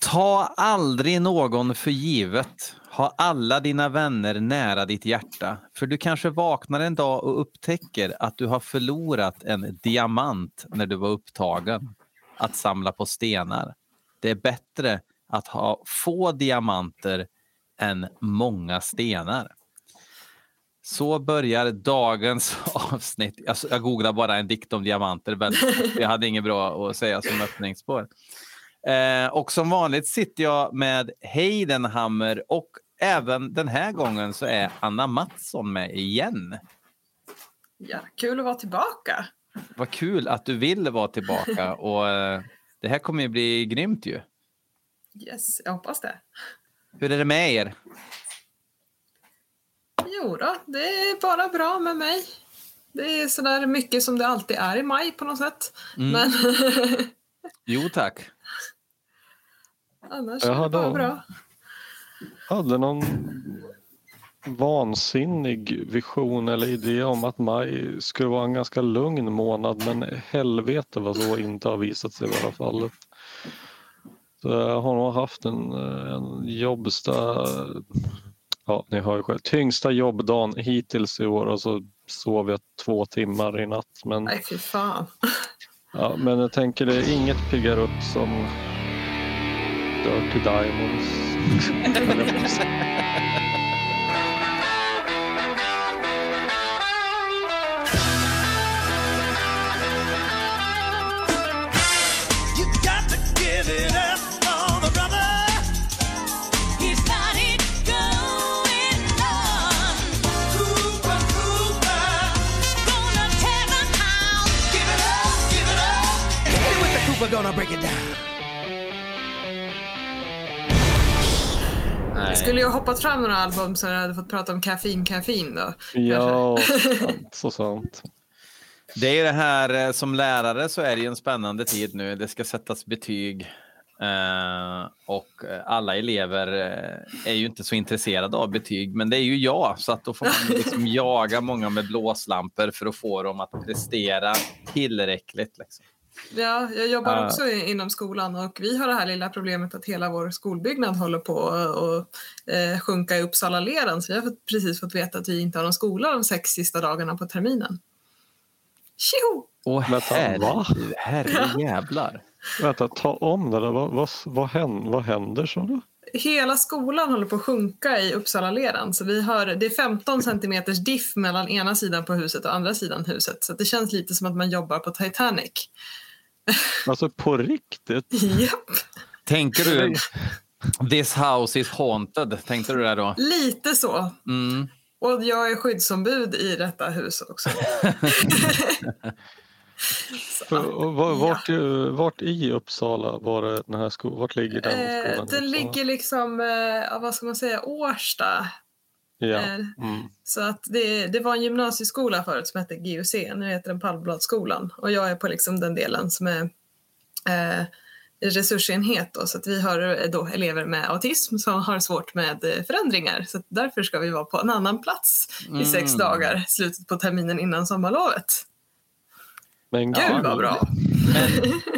Ta aldrig någon för givet. Ha alla dina vänner nära ditt hjärta. För du kanske vaknar en dag och upptäcker att du har förlorat en diamant när du var upptagen att samla på stenar. Det är bättre att ha få diamanter än många stenar. Så börjar dagens avsnitt. Alltså, jag googlar bara en dikt om diamanter. Men jag hade inget bra att säga som öppningsspår. Eh, och som vanligt sitter jag med Heidenhammer och även den här gången så är Anna Mattsson med igen. Ja, kul att vara tillbaka. Vad kul att du vill vara tillbaka och eh, det här kommer ju bli grymt ju. Yes, jag hoppas det. Hur är det med er? Jo då, det är bara bra med mig. Det är sådär mycket som det alltid är i maj på något sätt. Mm. Men Jo tack. Annars Jag är det hade bara bra. hade någon vansinnig vision eller idé om att maj skulle vara en ganska lugn månad men helvete vad så inte har visat sig vara fallet. Så jag har nog haft en, en jobbsta, ja ni hör ju själv, tyngsta jobbdagen hittills i år och så sov jag två timmar i natt. Men, Nej, fy fan. ja, men jag tänker det inget piggar upp som Dirty Diamonds. You got to give it Nej. Jag skulle ju ha hoppat fram några album så jag hade fått prata om kaffein, kaffein då. Ja, sant, så sant. Det är ju det här eh, som lärare så är det ju en spännande tid nu. Det ska sättas betyg eh, och eh, alla elever är ju inte så intresserade av betyg. Men det är ju jag, så att då får man liksom jaga många med blåslampor för att få dem att prestera tillräckligt. Liksom. Ja, jag jobbar Ah. också inom skolan och vi har det här lilla problemet att hela vår skolbyggnad håller på att eh, sjunka i Uppsala-leran. Så vi har precis fått veta att vi inte har någon skola de sex sista dagarna på terminen. Tjo! Åh herre, va? herre jävlar. Vänta, ta om det där. Vad, vad, vad, händer, vad händer? Hela skolan håller på att sjunka i Uppsala-leran. Så vi har, det är 15 centimeters diff mellan ena sidan på huset och andra sidan huset. Så det känns lite som att man jobbar på Titanic. Alltså på riktigt? Japp, Tänker du This house is haunted? Tänkte du det då? lite så. Mm. Och jag är skyddsombud i detta hus också. För, vart, i- vart i Uppsala var det den här skolan? Vart ligger den Eh, skolan? den ligger liksom, eh, ja, vad ska man säga, Årsta. Ja. eh, Mm. Så att det, det var en gymnasieskola förut som hette GUC, nu heter den Palmbladsskolan. Och jag är på liksom den delen som är eh, resursenhet då, så att vi har eh, då elever med autism som har svårt med eh, förändringar. Så att därför ska vi vara på en annan plats i sex Mm. dagar, slutet på terminen innan sommarlovet. Men Gud gud, vad bra!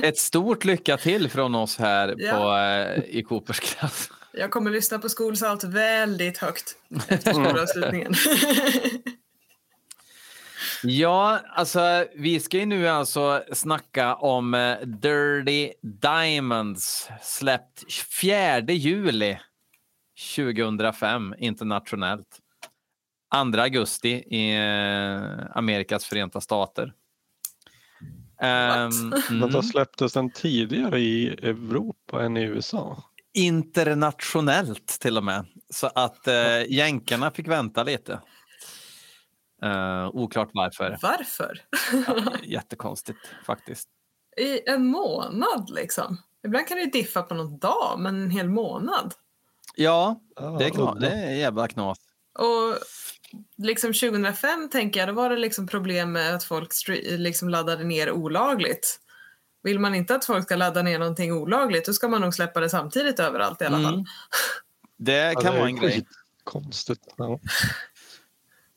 Ett stort lycka till från oss här Ja. på, eh, i Coopers klass. Jag kommer lyssna på Skolsalt väldigt högt efter skolavslutningen. Ja, alltså vi ska ju nu alltså snacka om eh, Dirty Diamonds släppt 4 juli 2005 internationellt. 2 augusti i eh, Amerikas förenta stater. Vänta, mm. släpptes den tidigare i Europa än i USA? Internationellt till och med. Så att eh, jänkarna fick vänta lite. Eh, oklart varför. Varför? Ja, jättekonstigt faktiskt. I en månad liksom. Ibland kan det ju diffa på någon dag, men en hel månad. Ja, Ja, det är, knas, det är jävla knas. Och liksom 2005 tänker jag, då var det liksom problem med att folk liksom laddade ner olagligt. Vill man inte att folk ska ladda ner någonting olagligt, då ska man nog släppa det samtidigt överallt i alla fall. Mm. Det Ja, kan det vara en grej. Konstigt. Ja.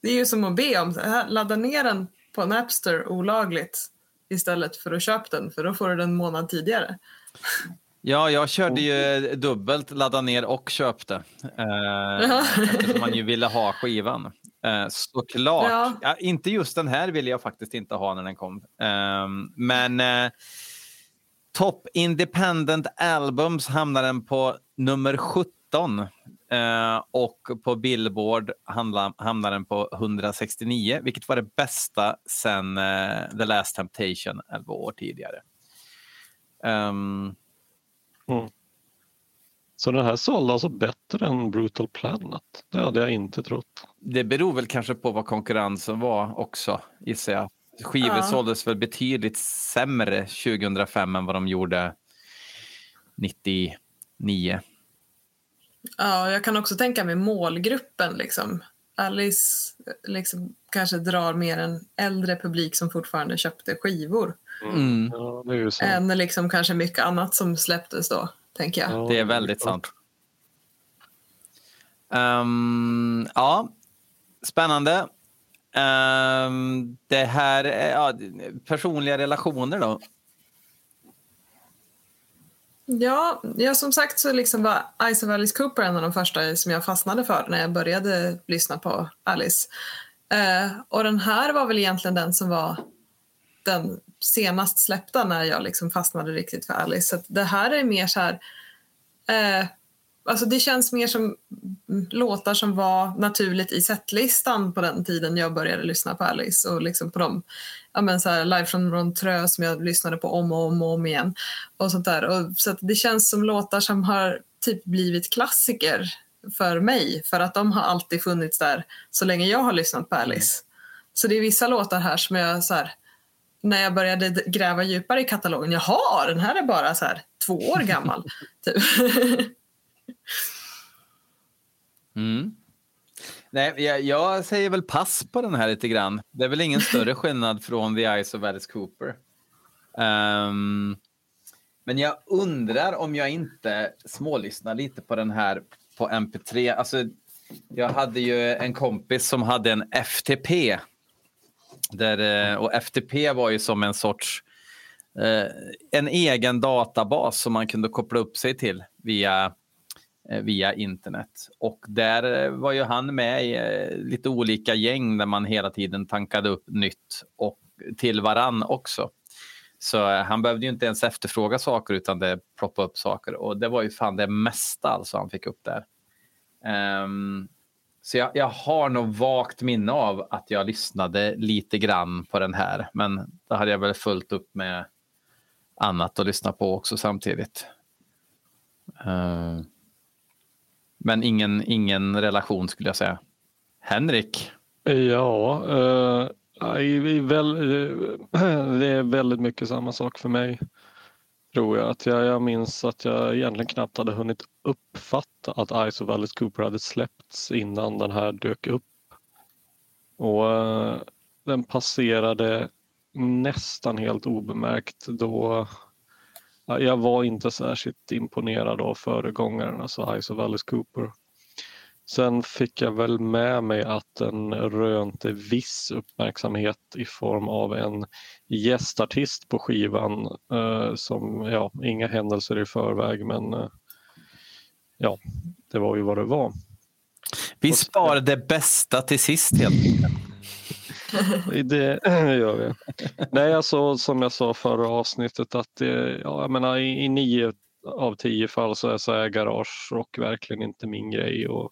Det är ju som att be om, ladda ner den på Napster olagligt istället för att köpa den, för då får du den en månad tidigare. Ja, jag körde ju dubbelt, ladda ner och köpte. Eh, eftersom man ju ville ha skivan. Eh, såklart. Ja. Ja. inte just den här ville jag faktiskt inte ha när den kom. Eh, men eh, Top Independent Albums hamnar den på nummer 17. Eh, och på Billboard hamnar, den på 169, vilket var det bästa sen eh, The Last Temptation 11 år tidigare. Ehm, Så den här sålde alltså bättre än Brutal Planet. Det hade jag inte trott. Det beror väl kanske på vad konkurrensen var också, gissar jag. Skivor Ja. såldes väl betydligt sämre 2005 än vad de gjorde 99. Ja, jag kan också tänka mig målgruppen. Liksom. Alice liksom, kanske drar mer en äldre publik som fortfarande köpte skivor Mm. Ja, det är ju så. än liksom, kanske mycket annat som släpptes då, tänker jag. Ja, Det är väldigt sant. Ehm, ja, spännande. Um, det här är ja, personliga relationer då. Ja, ja, som sagt så liksom var Ice of Alice Cooper en av de första som jag fastnade för när jag började lyssna på Alice. Uh, och den här var väl egentligen den som var den senast släppta när jag liksom fastnade riktigt för Alice. Så det här är mer så här... uh, alltså det känns mer som mm, låtar som var naturligt i setlistan på den tiden jag började lyssna på Alice och liksom på dem. Ja, men så här, live från Montreux som jag lyssnade på om och om och om igen. Och sånt där. Och, så det känns som låtar som har typ blivit klassiker för mig för att de har alltid funnits där så länge jag har lyssnat på Alice. Så det är vissa låtar här som jag så här, när jag började gräva djupare i katalogen, jaha, den här är bara så här två år gammal. typ. Mm. Nej, jag, jag säger väl pass på den här lite grann. Det är väl ingen större skillnad från The Eyes of Alice Cooper. Um, men jag undrar om jag inte smålyssnar lite på den här på MP3. Alltså, jag hade ju en kompis som hade en FTP. Där, eh, och FTP var ju som en sorts eh, en egen databas som man kunde koppla upp sig till via Eh, via internet. Och där eh, var ju han med i eh, lite olika gäng där man hela tiden tankade upp nytt och till varann också. Så han behövde ju inte ens efterfråga saker utan det ploppade upp saker och det var ju fan det mesta alltså han fick upp där. Um, så jag, jag har nog vagt minne av att jag lyssnade lite grann på den här men då hade jag väl fullt upp med annat att lyssna på också samtidigt. Ehm, men ingen, ingen relation skulle jag säga. Henrik? Ja, eh, väl, eh, det är väldigt mycket samma sak för mig. Tror jag. Att jag, jag minns att jag egentligen knappt hade hunnit uppfatta att Ice of Alice Cooper hade släppts innan den här dök upp. Och eh, den passerade nästan helt obemärkt då jag var inte särskilt imponerad av föregångaren, alltså Ice of Alice Cooper. Sen fick jag väl med mig att den rönte viss uppmärksamhet i form av en gästartist på skivan eh, som, ja, inga händelser i förväg men eh, ja, det var ju vad det var. Vi sparar det bästa till sist helt enkelt. Det gör vi. Nej, alltså som jag sa förra avsnittet att det, ja, jag menar, i, i nio av tio fall så är, så är garagerock verkligen inte min grej. Och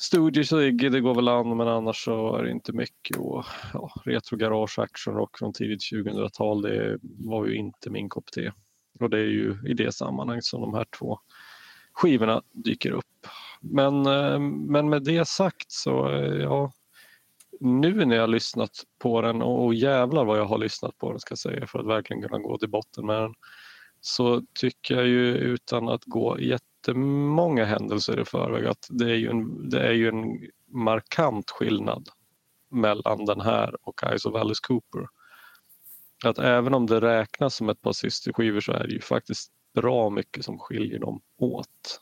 Studiosig, det går väl an men annars så är det inte mycket. Och, ja, retro garage actionrock från tidigt 2000-tal det var ju inte min kopp te. Och det är ju i det sammanhanget som de här två skivorna dyker upp. Men, eh, men med det sagt så eh, ja, nu när jag har lyssnat på den och, och jävlar vad jag har lyssnat på den ska jag säga för att verkligen kunna gå till botten med den så tycker jag ju utan att gå jättemånga händelser i förväg att det är ju en, det är ju en markant skillnad mellan den här och Eyes of Alice Cooper. Att även om det räknas som ett par systerskivor så är det ju faktiskt bra mycket som skiljer dem åt.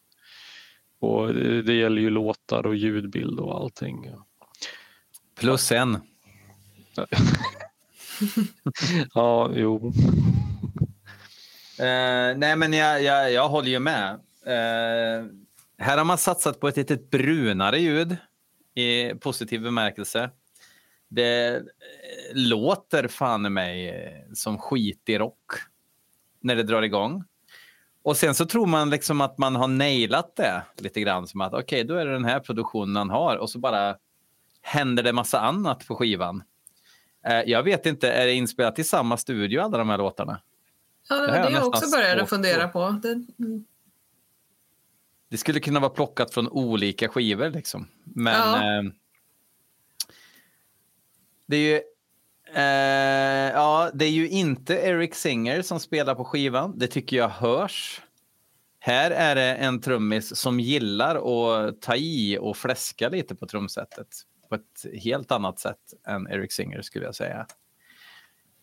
Och det, det gäller ju låtar och ljudbild och allting. Plus en. Ja, jo. Eh, nej, men jag, jag, jag håller ju med. Eh, här har man satsat på ett lite brunare ljud i positiv bemärkelse. Det eh, låter fan i mig som skitig rock när det drar igång. Och sen så tror man liksom att man har nailat det lite grann som att okej, då är det den här produktionen man har och så bara händer det massa annat på skivan. Eh, jag vet inte, är det inspelat i samma studio alla de här låtarna? Ja, det Det var det är jag också började svårt fundera på. Det, mm. Det skulle kunna vara plockat från olika skivor liksom. Men Ja. eh, det är ju eh, ja, det är ju inte Eric Singer som spelar på skivan. Det tycker jag hörs. Här är det en trummis som gillar att ta i och fläska lite på trumsetet på ett helt annat sätt än Eric Singer skulle jag säga.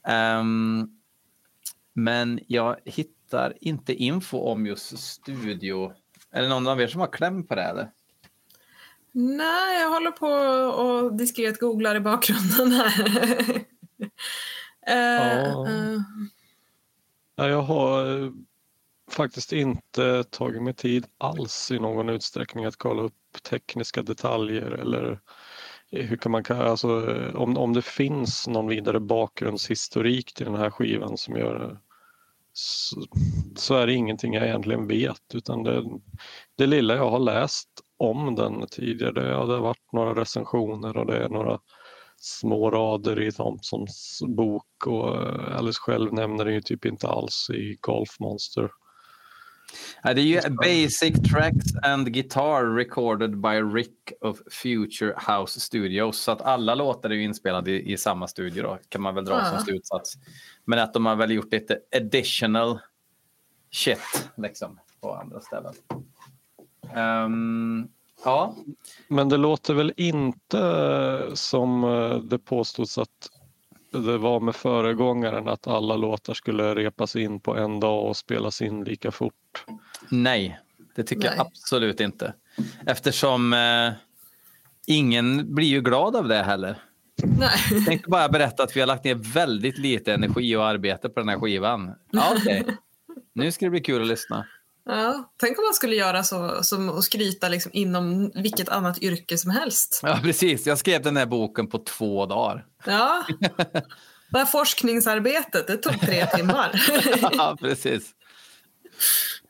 Ehm, men jag hittar inte info om just studio. Är det någon av er som har kläm på det? Eller? Nej, jag håller på och diskret googlar i bakgrunden här. Eh, Ja. eh, Ja, jag har eh, faktiskt inte tagit mig tid alls i någon utsträckning att kolla upp tekniska detaljer eller hur kan man alltså, om, om det finns någon vidare bakgrundshistorik till den här skivan som gör så, så är det ingenting jag egentligen vet utan det, det lilla jag har läst om den tidigare, det, ja, det har varit några recensioner och det är några små rader i Thompsons bok och eh, Alice själv nämner det ju typ inte alls i Golf Monster. Det är ju Basic Tracks and Guitar recorded by Rick of Future House Studios. Så att alla låtar är ju inspelade i, i samma studio då, kan man väl dra Ja. som slutsats. Men att de har väl gjort lite additional shit liksom, på andra ställen. Ehm, ja, Men det låter väl inte som eh, det påstods att det var med föregångaren att alla låtar skulle repas in på en dag och spelas in lika fort. nej, det tycker jag Nej. absolut inte. Eftersom eh, ingen blir ju glad av det heller. nej. Jag tänkte bara berätta att vi har lagt ner väldigt lite energi och arbete på den här skivan. Ja, okej. Nu ska det bli kul att lyssna. Ja, tänk om man skulle göra så som att skryta liksom inom vilket annat yrke som helst. Ja, precis. Jag skrev den här boken på två dagar. Ja. Det här forskningsarbetet, det tog tre timmar. Ja, precis.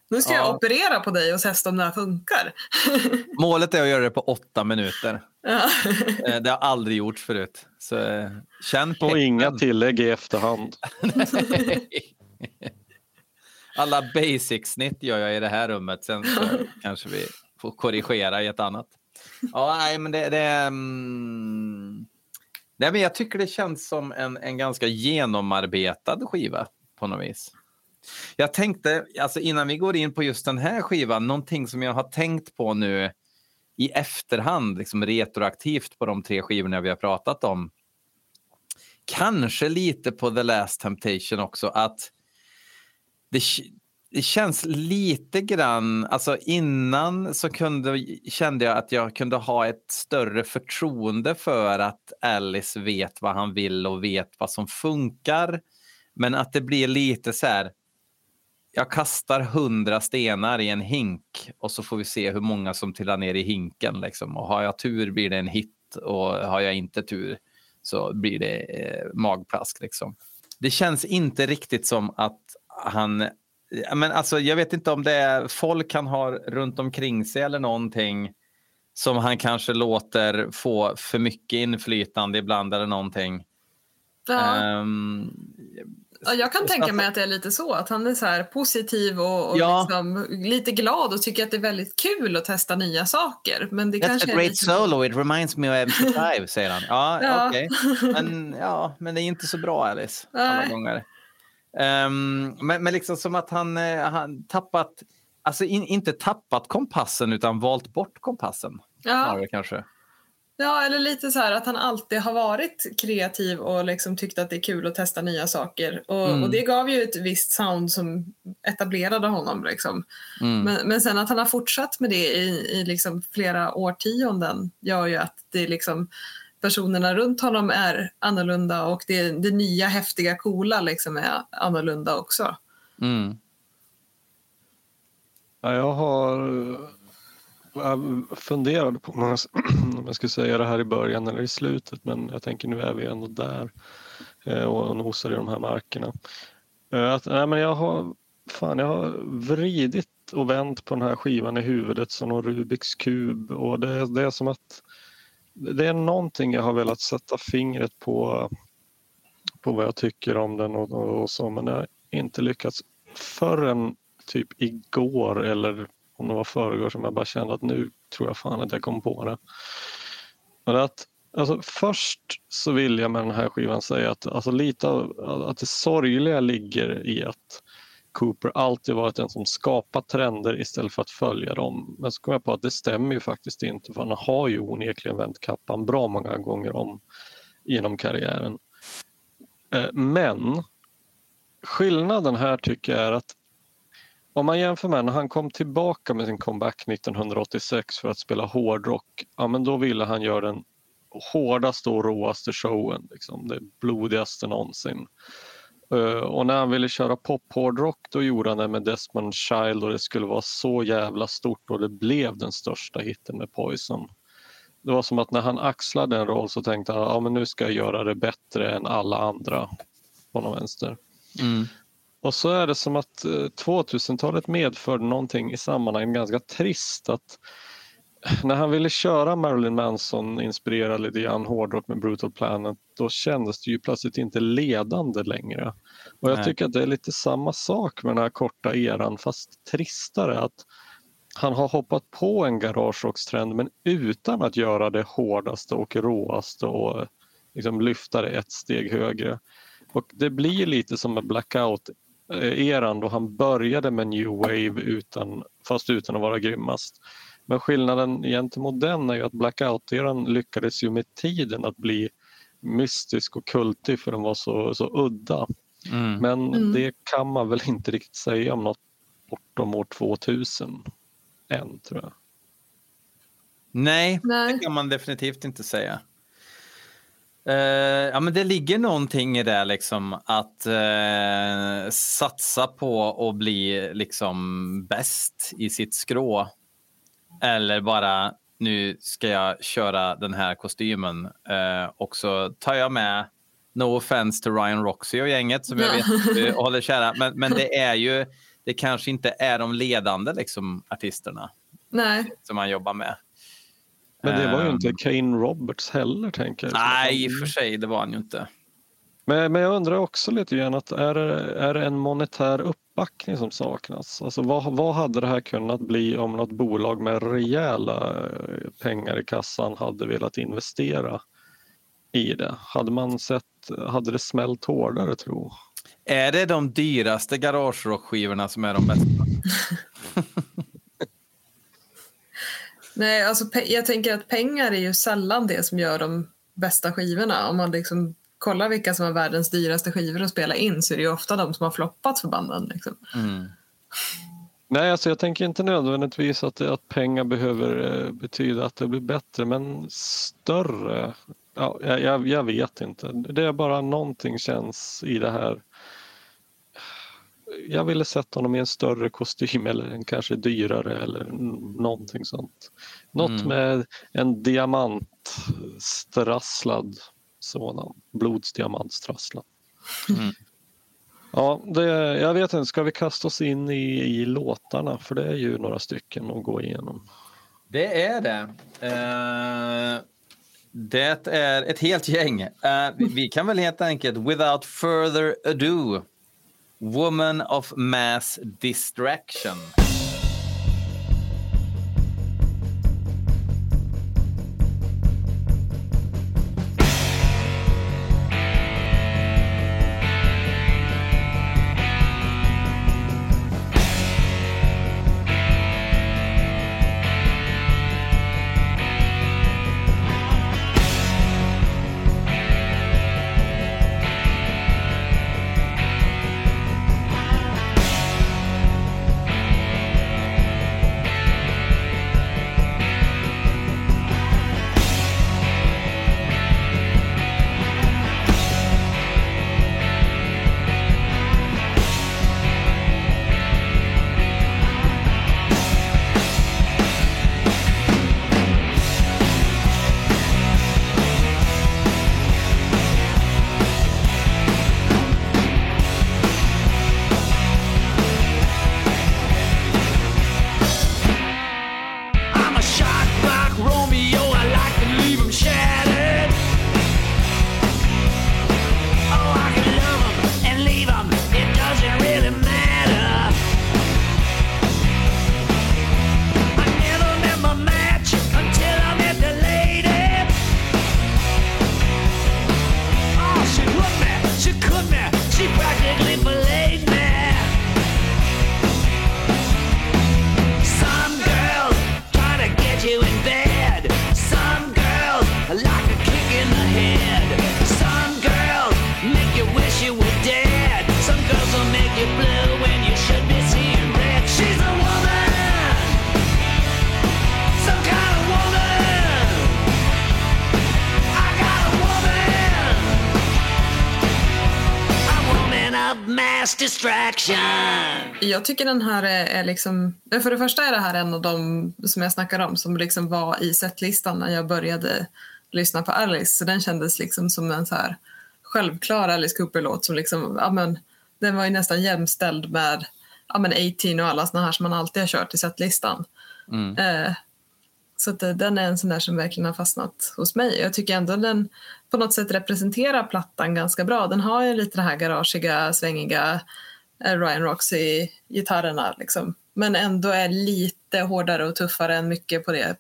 Nu ska Ja. jag operera på dig och testa om det här funkar. Målet är att göra det på åtta minuter. Ja. Eh, Det har aldrig gjorts förut. Så eh, känn Och peppen. inga tillägg i efterhand. Alla basic-snitt gör jag i det här rummet. Sen så kanske vi får korrigera i ett annat. Ja, nej, men det... det mm... nej, men jag tycker det känns som en, en ganska genomarbetad skiva på något vis. Jag tänkte, alltså innan vi går in på just den här skivan, någonting som jag har tänkt på nu i efterhand, liksom retroaktivt på de tre skivorna vi har pratat om. Kanske lite på The Last Temptation också, att det, det känns lite grann, alltså innan så kunde, kände jag att jag kunde ha ett större förtroende för att Alice vet vad han vill och vet vad som funkar. Men att det blir lite så här, jag kastar hundra stenar i en hink och så får vi se hur många som trillar ner i hinken. Liksom. Och har jag tur blir det en hit och har jag inte tur så blir det eh, magplask. Liksom. Det känns inte riktigt som att han... Men alltså, jag vet inte om det är folk han har runt omkring sig eller någonting som han kanske låter få för mycket inflytande ibland eller någonting. Ja. Ehm, Ja, jag kan tänka mig att det är lite så, att han är så positiv och, och Ja. liksom lite glad och tycker att det är väldigt kul att testa nya saker. Men det That's kanske a är great lite... solo, it reminds me of MC5, säger han. Ja, Ja. okej. Men, ja, men det är inte så bra, Alice, alla gånger. Ehm, men, men liksom som att han, eh, han tappat, alltså in, inte tappat kompassen utan valt bort kompassen. Ja, kanske. ja, eller lite så här att han alltid har varit kreativ och liksom tyckt att det är kul att testa nya saker. Och, Mm. och det gav ju ett visst sound som etablerade honom. Liksom. Mm. Men, men sen att han har fortsatt med det i, i liksom flera årtionden gör ju att det är liksom personerna runt honom är annorlunda och det, det nya, häftiga, coola liksom är annorlunda också. Mm. Ja, jag har jag funderade på om jag, skulle säga det här i början eller i slutet men jag tänker nu är vi ändå där eh, och nosar i de här markerna. Eh, Att, nej, men jag, har, fan, jag har vridit och vänt på den här skivan i huvudet som en Rubiks kub och det, det är som att det är någonting jag har velat sätta fingret på på vad jag tycker om den och, och, och så men jag har inte lyckats förrän typ igår eller om det var förrgår som jag bara kände att nu tror jag fan att jag kom på det. Men att, alltså, först så vill jag med den här skivan säga att alltså, lite av, att det sorgliga ligger i att Cooper alltid varit den som skapat trender istället för att följa dem. Men så kom jag på att det stämmer ju faktiskt inte för han har ju onekligen vänt kappan bra många gånger om genom karriären. Eh, men skillnaden här tycker jag är att om man jämför med när han kom tillbaka med sin comeback 1986 för att spela hårdrock, ja men då ville han göra den hårdaste och råaste showen, liksom, det blodigaste någonsin. Eh, och när han ville köra pop-hårdrock då gjorde han det med Desmond Child och det skulle vara så jävla stort och det blev den största hitten med Poison. Det var som att när han axlade en roll så tänkte han ja, men nu ska jag göra det bättre än alla andra på någon vänster. Mm. Och så är det som att eh, 2000-talet medförde någonting i sammanhanget ganska trist. att När han ville köra Marilyn Manson inspirerad lite grann hårdrock med Brutal Planet då kändes det ju plötsligt inte ledande längre. Och jag Nej. tycker att det är lite samma sak med den här korta eran fast tristare. att han har hoppat på en garagerockstrend men utan att göra det hårdaste och råaste och liksom lyfta det ett steg högre. Och det blir lite som med Blackout-eran då han började med New Wave utan, fast utan att vara grymmast. Men skillnaden gentemot den är ju att Blackout-eran lyckades ju med tiden att bli mystisk och kultig för den var så, så udda. Mm. Men Mm. det kan man väl inte riktigt säga om något bortom år 2000 än tror jag. Nej, Nej. det kan man definitivt inte säga. Eh, ja, men det ligger någonting i det, liksom, att eh, satsa på att bli liksom bäst i sitt skrå. Eller bara, nu ska jag köra den här kostymen eh, och så tar jag med, no offense till Ryan Roxy och gänget som jag Ja. vet du håller kära, men, men det är ju, det kanske inte är de ledande liksom, artisterna Nej. som man jobbar med. Men det var ju Ehm, inte Kane Roberts heller tänker jag. Nej, i och för sig, det var han ju inte. Men, men jag undrar också lite grann att är det, är det en monetär uppbackning som saknas? Alltså vad, vad hade det här kunnat bli om något bolag med rejäla eh, pengar i kassan hade velat investera i det? Hade man sett, hade det smält hårdare tro? Är det de dyraste garagerockskivorna som är de bästa? Nej, alltså jag tänker att pengar är ju sällan det som gör de bästa skivorna. Om man liksom kollar vilka som har världens dyraste skivor att spela in så är det ju ofta de som har floppat för banden. Liksom. Mm. Nej, alltså jag tänker inte nödvändigtvis att, att pengar behöver eh, betyda att det blir bättre, men större. Ja, jag, jag, jag vet inte. Det är bara någonting känns i det här. Jag ville sett honom i en större kostym eller en kanske dyrare eller någonting sånt. Något Mm. med en diamantstrasslad sådan. Blodsdiamantstrasslad. Mm. Ja, det, jag vet inte, ska vi kasta oss in i, i låtarna? För det är ju några stycken att gå igenom. Det är det. Eh, det är ett helt gäng. Vi, vi kan väl helt enkelt, without further ado, Woman of Mass Distraction. Jag tycker den här är, är liksom... För det första är det här en av de som jag snackar om som liksom var i setlistan när jag började lyssna på Alice. Så den kändes liksom som en så här självklar Alice Cooper-låt som liksom, ja men, den var ju nästan jämställd med ja men 18 och alla såna här som man alltid har kört i setlistan. Mm. Eh, så att, eh, den är en sån där som verkligen har fastnat hos mig. Jag tycker ändå den på något sätt representerar plattan ganska bra. Den har ju lite det här garagiga, svängiga Ryan Roxy-gitarrerna. Liksom. Men ändå är lite hårdare och tuffare än mycket på det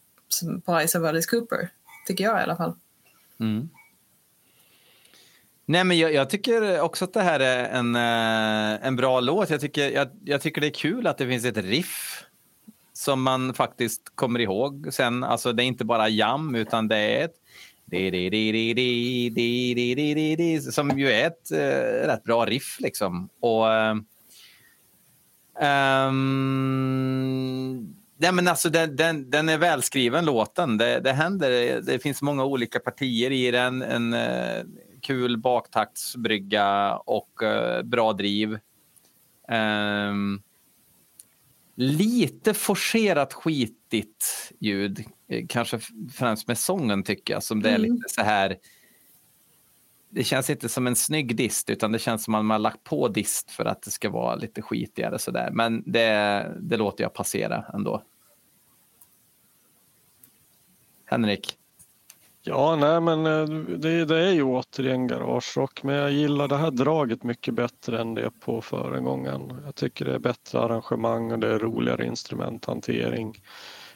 på Ice of Alice Cooper. Tycker jag i alla fall. Mm. Nej, men jag, jag, tycker också att det här är en, en bra låt. Jag tycker, jag, jag tycker det är kul att det finns ett riff som man faktiskt kommer ihåg sen. Alltså, det är inte bara jam, utan det är ett som ju är ett rätt bra riff. Liksom. Och, ehm, Nej, men alltså, den, den, den är välskriven, låten. Det, det händer. Det finns många olika partier i den. En eh, kul baktaktsbrygga och eh, bra driv. Ehm, lite forcerat skitigt ljud. Eh, Kanske främst med sången, tycker jag. Som det är Mm. lite så här... Det känns inte som en snygg dist, utan det känns som att man har lagt på dist för att det ska vara lite skitigare. Så där. Men det, det låter jag passera ändå. Henrik? Ja, nej men eh, det, det är ju återigen garagerock men jag gillar det här draget mycket bättre än det på föregången. Jag tycker det är bättre arrangemang och det är roligare instrumenthantering.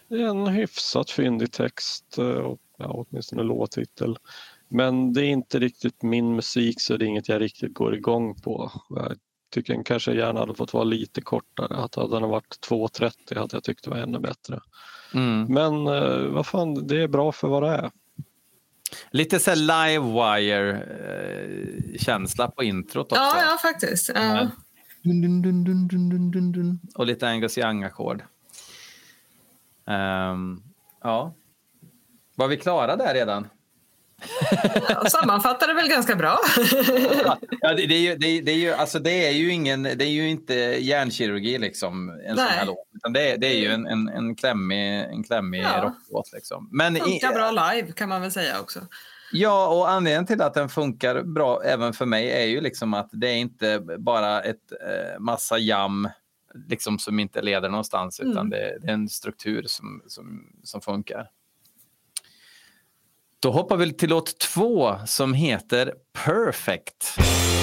Det är en hyfsat fyndig text, eh, och, ja, åtminstone låttitel. Men det är inte riktigt min musik så det är inget jag riktigt går igång på. Jag tycker den kanske gärna hade fått vara lite kortare. Att hade den varit 2.30 hade jag tyckt det var ännu bättre. Mm. Men eh, vad fan, det är bra för vad det är. Lite så Livewire-känsla på introt också. Ja, ja faktiskt. Ja. Dun, dun, dun, dun, dun, dun, dun, dun. Och lite Angus Young-ackord. Ehm, ja. Var vi klara där redan? Ja, sammanfattar det väl ganska bra. Ja, det, det, är ju, det, det, är ju, alltså det är ju ingen, det är ju inte hjärnkirurgi liksom, en sån här Nej. låt. Utan det, är- det är ju en, en, en klämmig, en klämmig Ja. rocklåt. Liksom. Men i, Funkar bra live kan man väl säga också. Ja, och anledningen till att den funkar bra även för mig är ju liksom att det är inte bara ett eh, massa jam liksom som inte leder någonstans utan Mm. det, det är en struktur som, som, som funkar. Då hoppar vi till låt två som heter Perfect.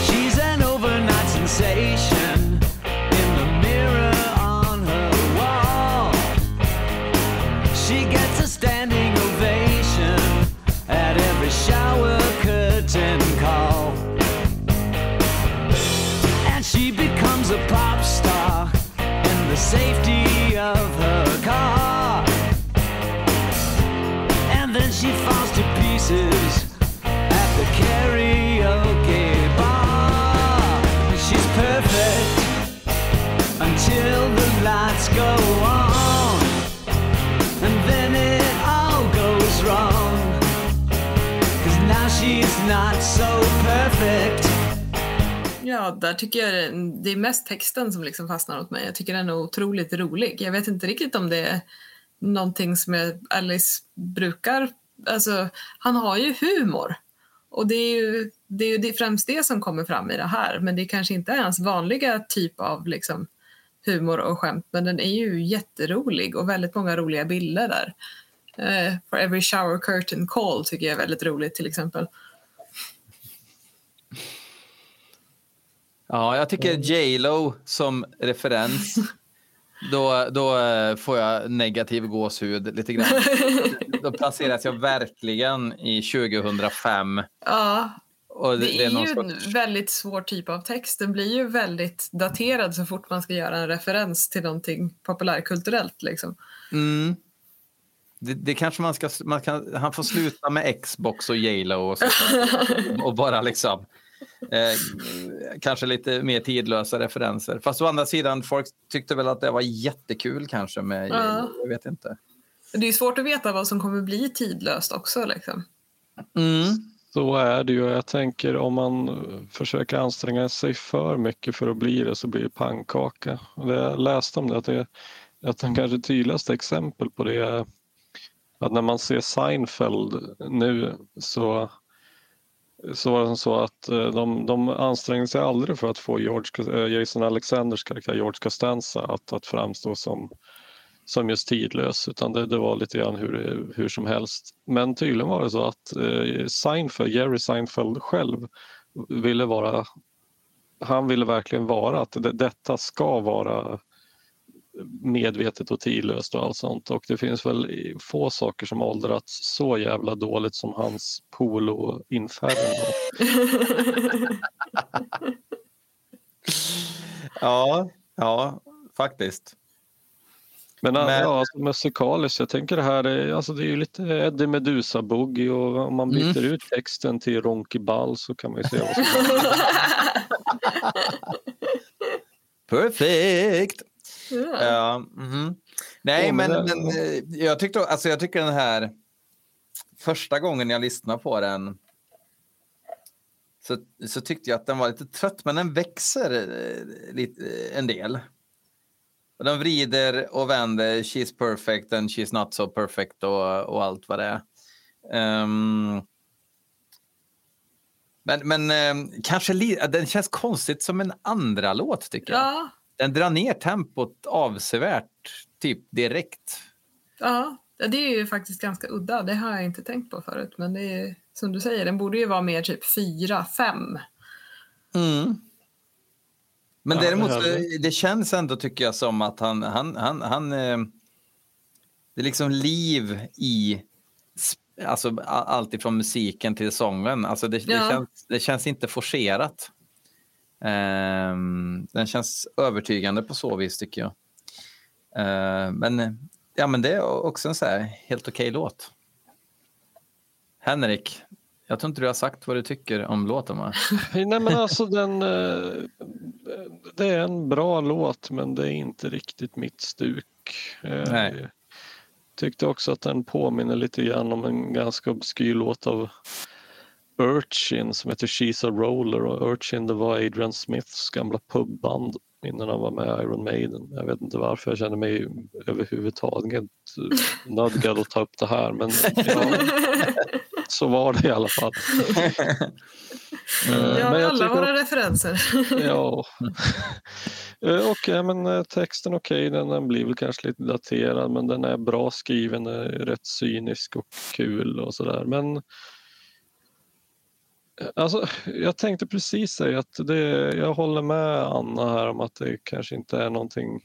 She's an overnight sensation not so perfect. Ja, där tycker jag det- är mest texten som liksom fastnar åt mig. Jag tycker den är otroligt rolig. Jag vet inte riktigt om det är någonting som Alice brukar... Alltså, han har ju humor. Och det är ju det är ju det, främst det som kommer fram i det här. Men det kanske inte är hans vanliga typ av liksom, humor och skämt. Men den är ju jätterolig och väldigt många roliga bilder där. Uh, For every shower curtain call tycker jag är väldigt roligt till exempel. Ja, jag tycker J Lo som referens. Då, då eh, får jag negativ gåshud lite grann. Då placeras jag verkligen i 2005. Ja, Och Det är, någon ju sorts- en väldigt svår typ av text. Den blir ju väldigt daterad så fort man ska göra en referens till någonting populärkulturellt. Liksom. Mm. Det, det kanske man ska... Man kan, han får sluta med Xbox och J.Lo och, så, och bara liksom... Eh, kanske lite mer tidlösa referenser. Fast å andra sidan, folk tyckte väl att det var jättekul kanske med Ja. Jag vet inte. Det är svårt att veta vad som kommer bli tidlöst också. Liksom. Mm. Så är det ju. Jag tänker om man försöker anstränga sig för mycket för att bli det så blir det pannkaka. Jag läste om det att, det, att den kanske tydligaste exempel på det är att när man ser Seinfeld nu så, så var det som så att eh, de, de ansträngde sig aldrig för att få George, eh, Jason Alexanders karaktär George Costanza att, att framstå som som just tidlös utan det, det var lite grann hur, hur som helst. Men tydligen var det så att eh, Seinfeld, Jerry Seinfeld själv ville vara, han ville verkligen vara att det, detta ska vara medvetet och tidlöst och allt sånt och det finns väl få saker som åldrats så jävla dåligt som hans polo Inferno. Ja, ja, faktiskt. Men, Men- ja, alltså, musikaliskt, jag tänker det här är, alltså, det är ju lite Eddie Meduza boogie och om man byter ut texten till Ronky Ball så kan man ju se vad som Perfekt! Ja. Ja, mhm. Nej, men men, men eh, jag, tyckte, alltså, jag tycker den här... Första gången jag lyssnade på den så, så tyckte jag att den var lite trött, men den växer eh, lite, eh, en del. Och den vrider och vänder, she's perfect and she's not so perfect och, och allt vad det är. Ehm, men men ehm, kanske li- den känns konstigt som en andra låt tycker jag. ja, Den drar ner tempot avsevärt, typ direkt. ja, det är ju faktiskt ganska udda. Det har jag inte tänkt på förut. Men det är som du säger, den borde ju vara mer typ fyra, fem. Men Ja, däremot, det det känns ändå tycker jag som att han, han, han, han eh, det är liksom liv i alltså, allt ifrån musiken till sången. Alltså det, det, Ja. känns, det känns inte forcerat. Ehm, den känns övertygande på så vis tycker jag. Ehm, men, ja, men det är också en så här helt okej låt. Henrik, jag tror inte du har sagt vad du tycker om låten va? Nej men alltså den, eh, det är en bra låt men det är inte riktigt mitt stuk. Eh, Nej. Tyckte också att den påminner lite grann om en ganska obskyr låt av Urchin som heter She's a Roller och Urchin det var Adrian Smiths gamla pubband innan han var med i Iron Maiden. Jag vet inte varför jag känner mig överhuvudtaget nödgad att ta upp det här men ja, så var det i alla fall. Eh, Ja, jag alla våra referenser. Ja. Eh, Och ja, men eh, texten okej, den, den blir väl kanske lite daterad men den är bra skriven, är rätt cynisk och kul och sådär. Men eh, alltså, jag tänkte precis säga att det, jag håller med Anna här om att det kanske inte är någonting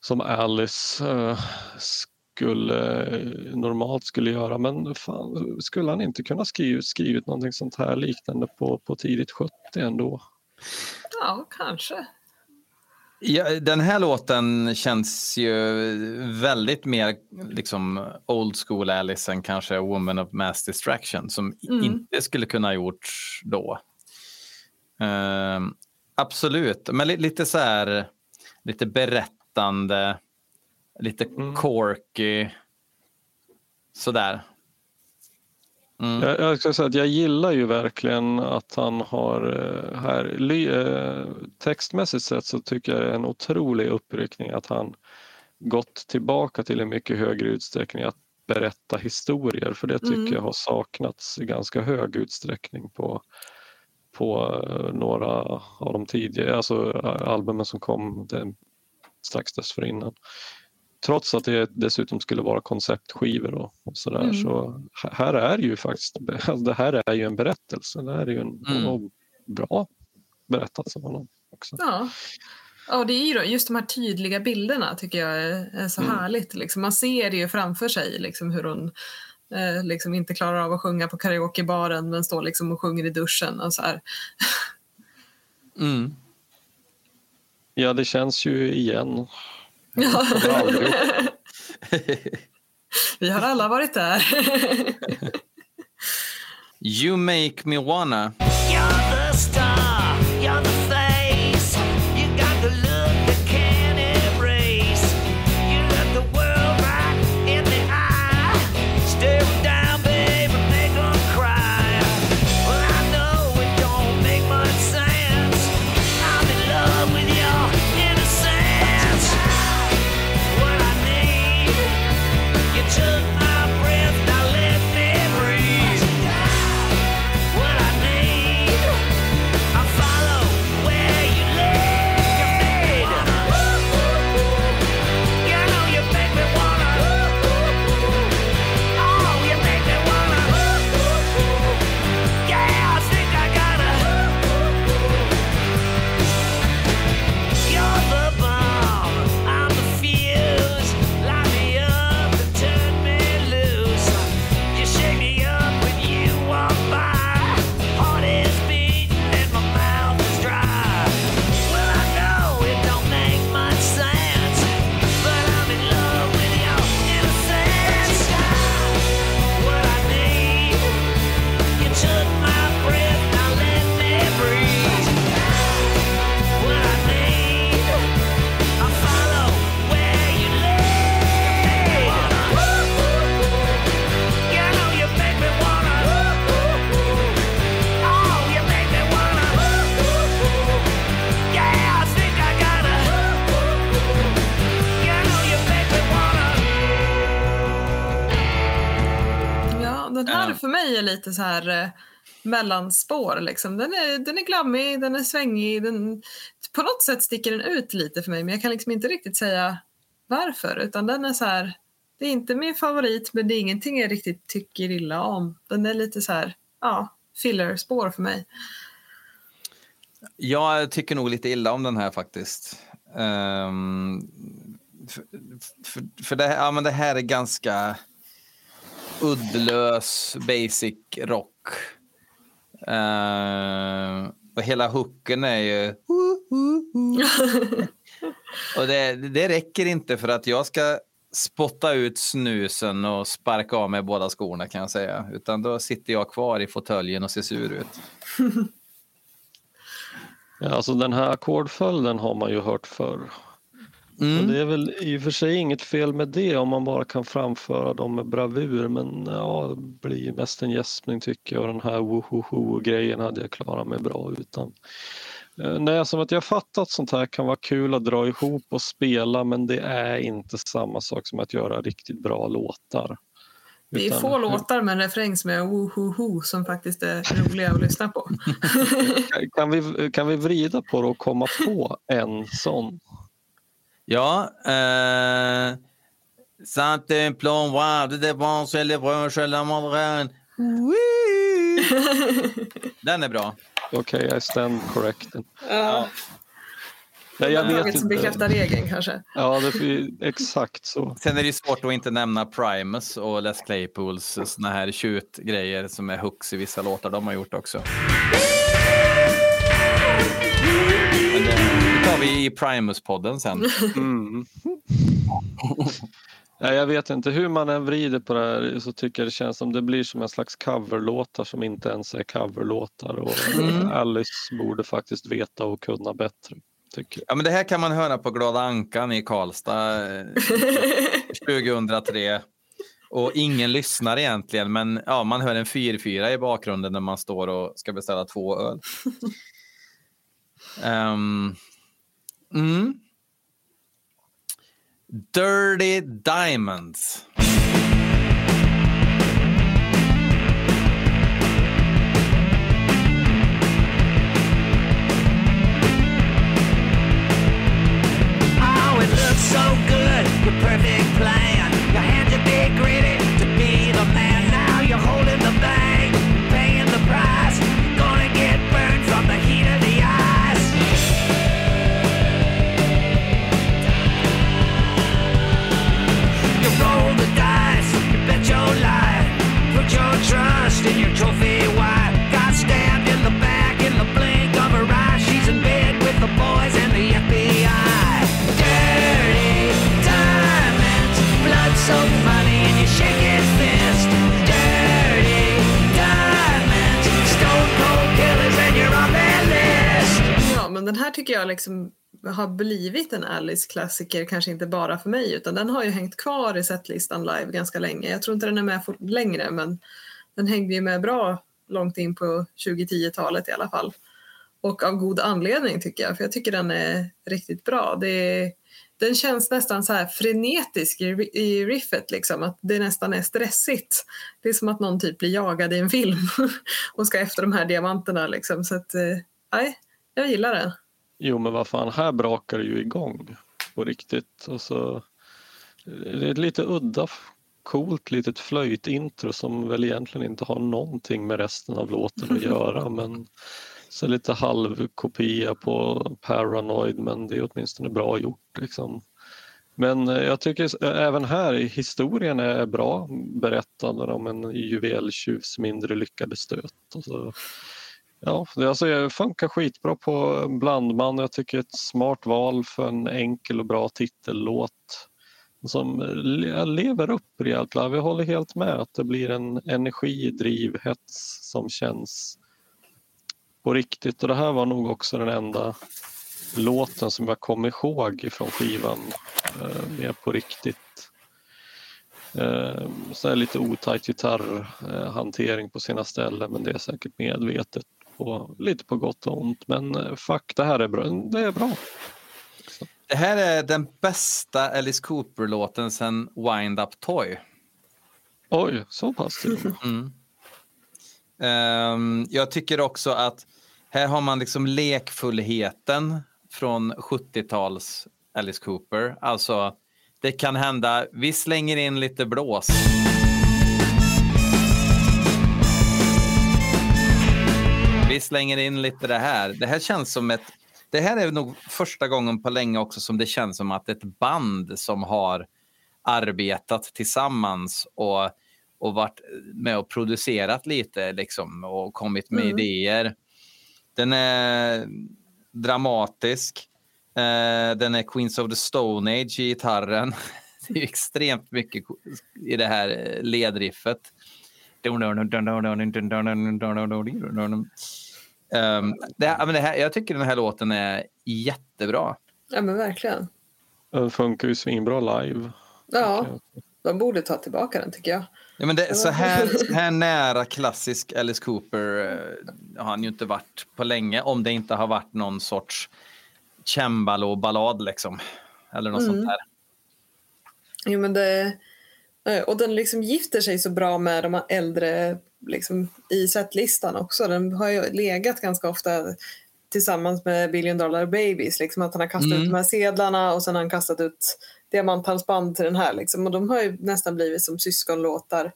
som Alice eh, skulle normalt skulle göra men fan, skulle han inte kunna skrivit, skrivit någonting sånt här liknande på, på tidigt 70 ändå? Ja, kanske. Ja, den här låten känns ju väldigt mer liksom old school Alice än kanske Woman of Mass Distraction som Mm. inte skulle kunna ha gjorts då. Ehm, absolut, men li- lite så här, lite berättande, lite Mm. corky, sådär. Mm. Jag, jag ska säga att jag gillar ju verkligen att han har eh, här, ly, eh, textmässigt sett så tycker jag det är en otrolig uppryckning att han gått tillbaka till en mycket högre utsträckning att berätta historier för det tycker Mm. jag har saknats i ganska hög utsträckning på, på eh, några av de tidigare, alltså albumen som kom den, strax dessförinnan. Trots att det dessutom skulle vara konceptskivor och, och sådär Mm. så här är ju faktiskt, alltså det här är ju en berättelse. Det här är ju en Mm. bra berättat av honom också. Ja. Ja, det är ju just de här tydliga bilderna tycker jag är, är så Mm. härligt. Liksom. Man ser det ju framför sig, liksom, hur hon eh, liksom inte klarar av att sjunga på karaokebaren men står liksom och sjunger i duschen. Och så här. Mm. Ja, det känns ju igen. Ja. Vi har alla varit där. You make me wanna. Mig är lite så här eh, mellanspår. Liksom. Den, är, den är glammig, den är svängig. Den, på något sätt sticker den ut lite för mig men jag kan liksom inte riktigt säga varför. Utan den är så här, det är inte min favorit men det är ingenting jag riktigt tycker illa om. Den är lite så här, ja, fillerspår för mig. Jag tycker nog lite illa om den här faktiskt. Ehm, um, för, för, för det, ja, men det här är ganska uddlös basic rock. Ehm, och hela hooken är ju... och det, det räcker inte för att jag ska spotta ut snusen och sparka av mig båda skorna kan jag säga. Utan då sitter jag kvar i fåtöljen och ser sur ut. Ja, alltså den här ackordföljden har man ju hört förr. Och Mm. det är väl i och för sig inget fel med det om man bara kan framföra dem med bravur men ja, det blir mest en gäspning tycker jag och den här wohoho-grejen hade jag klarat mig bra utan. Eh, Nej, som att jag fattat att sånt här kan vara kul att dra ihop och spela men det är inte samma sak som att göra riktigt bra låtar. Det är Utan- få låtar med en refräng som är wohoho som faktiskt är roliga att lyssna på. Kan vi, kan vi vrida på det och komma på en sån? Ja. Eh, Sant un plan wow, det var så eller brun, så eller morgon. Den är bra. Okej, I stand corrected. Ja. Nej, jag vet Undantaget som inte. bekräftar regeln kanske. Ja, det är exakt så. Sen är det svårt att inte nämna Primus och Les Claypools såna här tjut-grejer som är hooks i vissa låtar de har gjort också. Tar vi i Primus-podden sen. Mm. Nej, jag vet inte hur man än vrider på det här så tycker jag det känns som det blir som en slags coverlåtar som inte ens är coverlåtar och Mm. Alice borde faktiskt veta och kunna bättre. Ja, men det här kan man höra på Glada Ankan i Karlstad eh, 2003. Och ingen lyssnar egentligen, men ja, man hör en 4-4 i bakgrunden när man står och ska beställa två öl. Ehm, mm. Dirty Diamonds. Oh, it looks so good, your perfect plan. In your trophy wife. Got stabbed in the back in the blink of her eye. She's in bed with the boys and the FBI. Dirty diamonds, blood so funny and you shake his fist. Dirty diamonds, stone cold killers and you're on their list. Ja, men den här tycker jag liksom har blivit en Alice-klassiker, kanske inte bara för mig, utan den har ju hängt kvar i setlistan live ganska länge. Jag tror inte den är med längre, men den hängde ju med bra långt in på 2010-talet i alla fall. Och av god anledning tycker jag, för jag tycker den är riktigt bra. Det den känns nästan så här frenetisk i, i riffet, liksom, att det nästan är stressigt. Det är som att någon typ blir jagad i en film och ska efter de här diamanterna. Liksom. Så att, eh, nej, jag gillar den. Jo men vad fan, här brakar det ju igång på riktigt. Och så, det är ett lite udda, coolt litet flöjtintro som väl egentligen inte har någonting med resten av låten att göra. Men så lite halvkopia på Paranoid men det är åtminstone bra gjort. Liksom. Men eh, jag tycker s- även här, historien är bra berättad om en juveltjuvs mindre lyckade stöt. Så, Ja, det alltså, funkar skitbra på Blandman. Jag tycker ett smart val för en enkel och bra titellåt som eh, lever upp rejält. Jag håller helt med att det blir en energi, driv, hets som känns på riktigt. Och det här var nog också den enda låten som jag kom ihåg från skivan eh, mer på riktigt. Eh, så är lite otajt gitarrhantering på sina ställen men det är säkert medvetet på, lite på gott och ont. Men eh, fuck, det här är bra. Det är bra. Det här är den bästa Alice Cooper-låten sen Wind Up Toy. Oj, så pass till. Mm. Ehm, jag tycker också att här har man liksom lekfullheten från 70-tals Alice Cooper. Alltså, det kan hända, vi slänger in lite blås. Vi slänger in lite det här. Det här känns som ett... Det här är nog första gången på länge också som det känns som att ett band som har arbetat tillsammans och, och varit med och producerat lite liksom, och kommit med idéer. Den är dramatisk. Eh, den är Queens of the Stone Age i gitarren. Det är extremt mycket i det här eh, ledriffet. Um, det, här- men det här, jag tycker den här låten är jättebra. Ja men verkligen. Den funkar ju svinbra live. Ja, de borde ta tillbaka den tycker jag. Ja, men det, så, här, så här nära klassisk Alice Cooper eh, har han ju inte varit på länge om det inte har varit någon sorts cembalo-ballad liksom. Eller något sånt där. Jo, men det, eh, och den liksom gifter sig så bra med de här äldre liksom, i setlistan också. Den har ju legat ganska ofta tillsammans med Billion Dollar Babies. Liksom, att han har kastat Mm. ut de här sedlarna och sen har han kastat ut diamanthalsband till den här. Liksom, och de har ju nästan blivit som syskonlåtar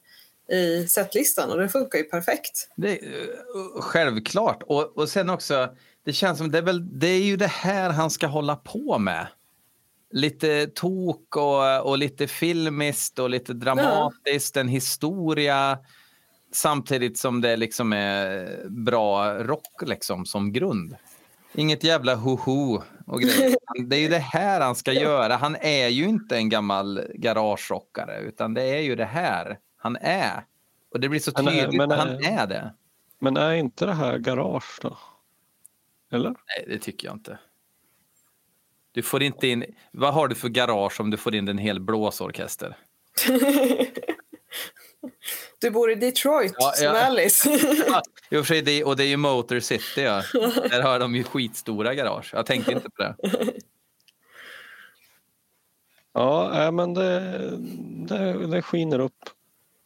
i setlistan och det funkar ju perfekt. Det, eh, självklart. Och, och sen också, det känns som det är, väl, det är ju det här han ska hålla på med. Lite tok och, och lite filmiskt och lite dramatiskt, en historia. Samtidigt som det liksom är bra rock liksom som grund. Inget jävla ho-ho och grejer. Det är ju det här han ska göra. Han är ju inte en gammal garagerockare utan det är ju det här han är. Och det blir så Men, tydligt men, att han är det. Men är inte det här garage då? Eller? Nej, det tycker jag inte. Du får inte in... Vad har du för garage om du får in en hel blåsorkester? Du bor i Detroit Ja, som ja. Alice. Ja, i och det, och det är ju Motor City. Ja. Där har de ju skitstora garage. Jag tänkte inte på det. Ja, men det, det, det skiner upp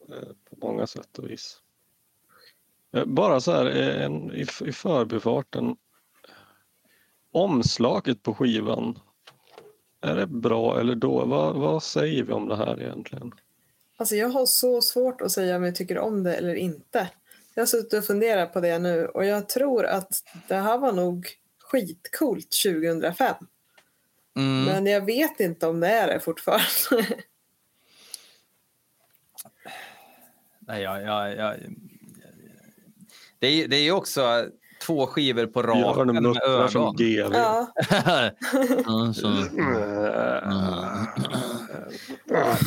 eh, på många sätt och vis. Eh, Bara så här eh, en, i, i förbifarten. Omslaget på skivan. Är det bra eller då? Vad, vad säger vi om det här egentligen? Alltså jag har så svårt att säga om jag tycker om det eller inte. Jag har suttit och funderat på det nu och jag tror att det här var nog skitcoolt 2005. Mm. Men jag vet inte om det är det fortfarande. Nej, jag, jag, jag, det, är, det är också två skivor på raken med muttrar som ögon. GV. ja, Alltså. Eh,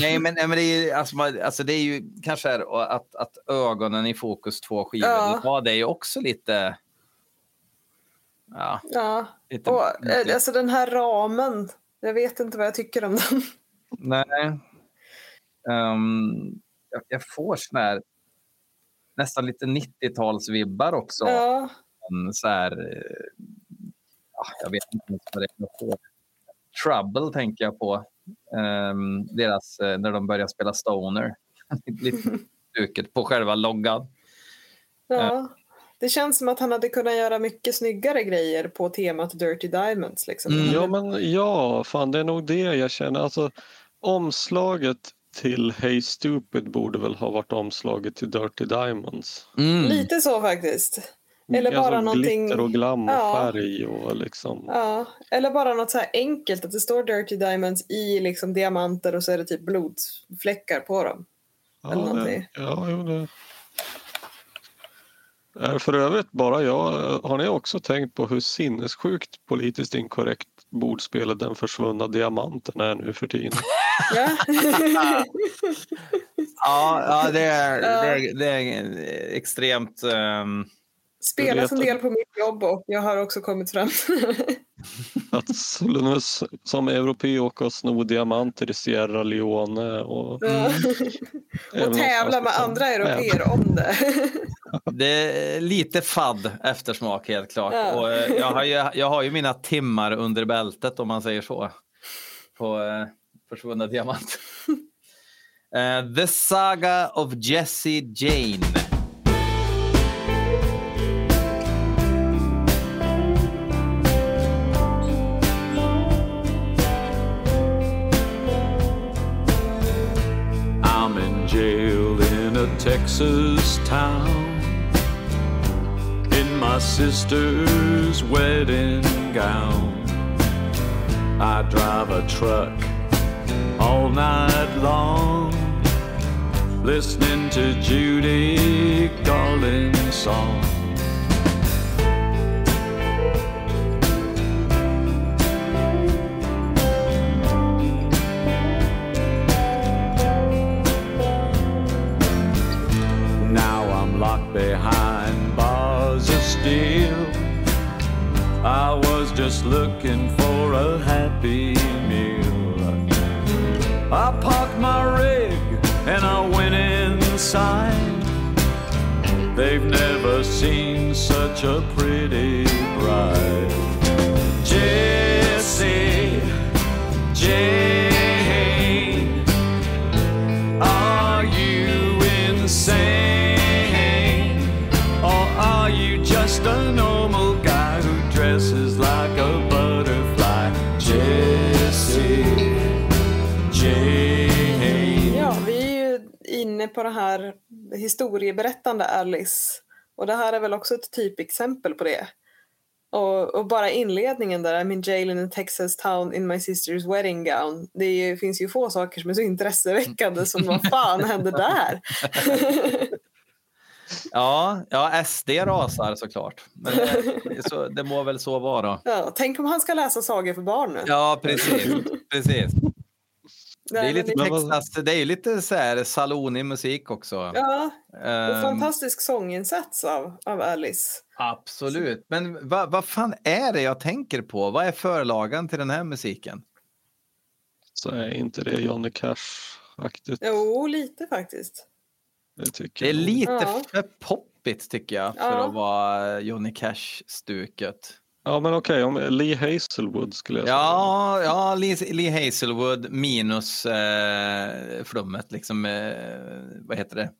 Nej, men, nej, men det, är, alltså, man- alltså, det är ju kanske här, att, att ögonen i fokus två skivor. Ja. Ja. det är ju också lite... Ja, ja. lite... Och, eh, alltså den här ramen. Jag vet inte vad jag tycker om den. Nej. Ehm, jag, jag får sån här nästan lite 90-talsvibbar också. Ja, Så här, eh, ja, jag vet inte ens vad det är. Trouble tänker jag på. Ehm, deras, eh, när de börjar spela Stoner. lite duket på själva loggan. ja. Det känns som att han hade kunnat göra mycket snyggare grejer på temat Dirty Diamonds. Liksom. Mm. Ja, men ja, fan det är nog det jag känner. Alltså, omslaget till Hey Stupid borde väl ha varit omslaget till Dirty Diamonds. Mm. Lite så faktiskt. Eller bara alltså, någonting... Glitter och glam och Ja. färg och liksom. Ja, eller bara något så här enkelt att det står Dirty Diamonds i liksom diamanter och så är det typ blodfläckar på dem. Ja, eller det, någonting. ja, jo, det. Eh, För övrigt bara jag, har ni också tänkt på hur sinnessjukt politiskt inkorrekt bordspelet Den försvunna diamanten är nu för tiden? Ja. Ja, ja, det, är, det, är, det är extremt... ehm, Spelas en del på mitt jobb och jag har också kommit fram. Att Solunus som europé åka och sno diamanter i Sierra Leone och, även och tävla med andra europeer om det. Det är lite fadd eftersmak helt klart. Ja. Och, eh, jag, har ju, jag har ju mina timmar under bältet om man säger så. På eh, Försvunna Diamant. Eh, The Saga of Jesse Jane. Texas town in my sister's wedding gown. I drive a truck all night long, listening to Judy Garland's song. Behind bars of steel. I was just looking for a happy meal. I parked my rig and I went inside. They've never seen such a pretty bride. Jesse, Jane, a normal guy who dresses like a butterfly? Jesse, Jane. Ja, vi är ju inne på det här historieberättande Alice. Och det här är väl också ett typexempel på det. Och, och bara inledningen där, I'm in jail in a Texas town in my sister's wedding gown. Det är ju, finns ju få saker som är så intresseväckande som vad fan hände där? Ja, ja, SD rasar såklart. Men det, så, det må väl så vara. ja, tänk om han ska läsa sagor för barn nu. Ja, precis. precis. Det är lite Texas, det är lite så här salonig musik också. Ja, en Ehm, fantastisk sånginsats av, av Alice. absolut. Men vad vad fan är det jag tänker på? Vad är förlagan till den här musiken? Så är inte det Johnny Cash-aktigt. Jo, lite faktiskt. Det tycker Det är jag. lite Ja. för poppigt tycker jag för Ja. att vara Johnny Cash-stuket. Ja men okej, om Lee Hazelwood skulle jag säga. Ja, ja Lee, Lee Hazelwood minus eh, flummet. Liksom, eh, vad heter det?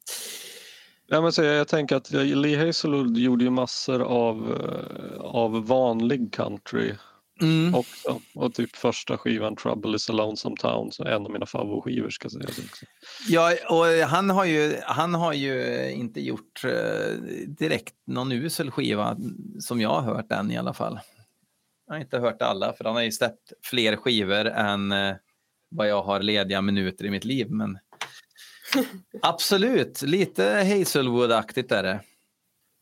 Ja, men så jag, jag tänker att Lee Hazelwood gjorde ju massor av, eh, av vanlig country Mm. också. Och typ första skivan Trouble is a lonesome town, så en av mina favoritskivor ska sägas också. Ja, och han har ju, han har ju inte gjort eh, direkt någon usel skiva som jag har hört än i alla fall. Jag har inte hört alla för han har ju släppt fler skivor än eh, vad jag har lediga minuter i mitt liv. Men absolut, lite Hazelwood-aktigt är det.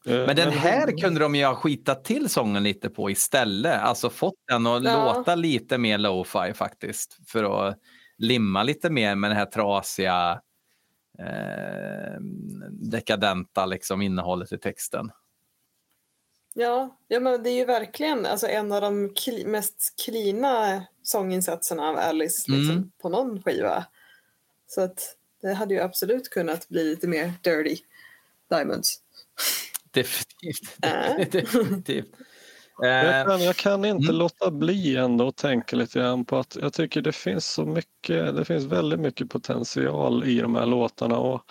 Eh, Men den här kunde de ju ha skitat till sången lite på istället. Alltså fått den att Ja. låta lite mer lo-fi faktiskt. För att limma lite mer med det här trasiga, eh, dekadenta liksom, innehållet i texten. Ja, ja men det är ju verkligen alltså, en av de kli- mest klina sånginsatserna av Alice liksom, Mm. på någon skiva. Så att det hade ju absolut kunnat bli lite mer dirty diamonds. Definitivt. Äh. Definitivt. Jag Eh, kan, jag kan inte Mm. låta bli ändå att tänka lite grann på att jag tycker det finns så mycket, det finns väldigt mycket potential i de här låtarna och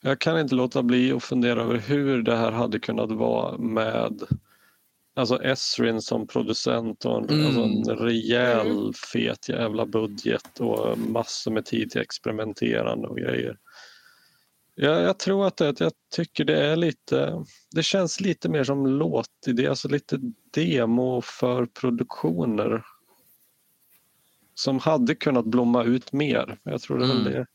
jag kan inte låta bli att fundera över hur det här hade kunnat vara med alltså Esrin som producent och en, Mm. alltså en rejäl Mm. fet jävla budget och massor med tid till experimenterande och grejer. Jag, jag tror att det, jag tycker det är lite, det känns lite mer som låtidé, alltså lite demo för produktioner. Som hade kunnat blomma ut mer. Jag tror det Mm. det.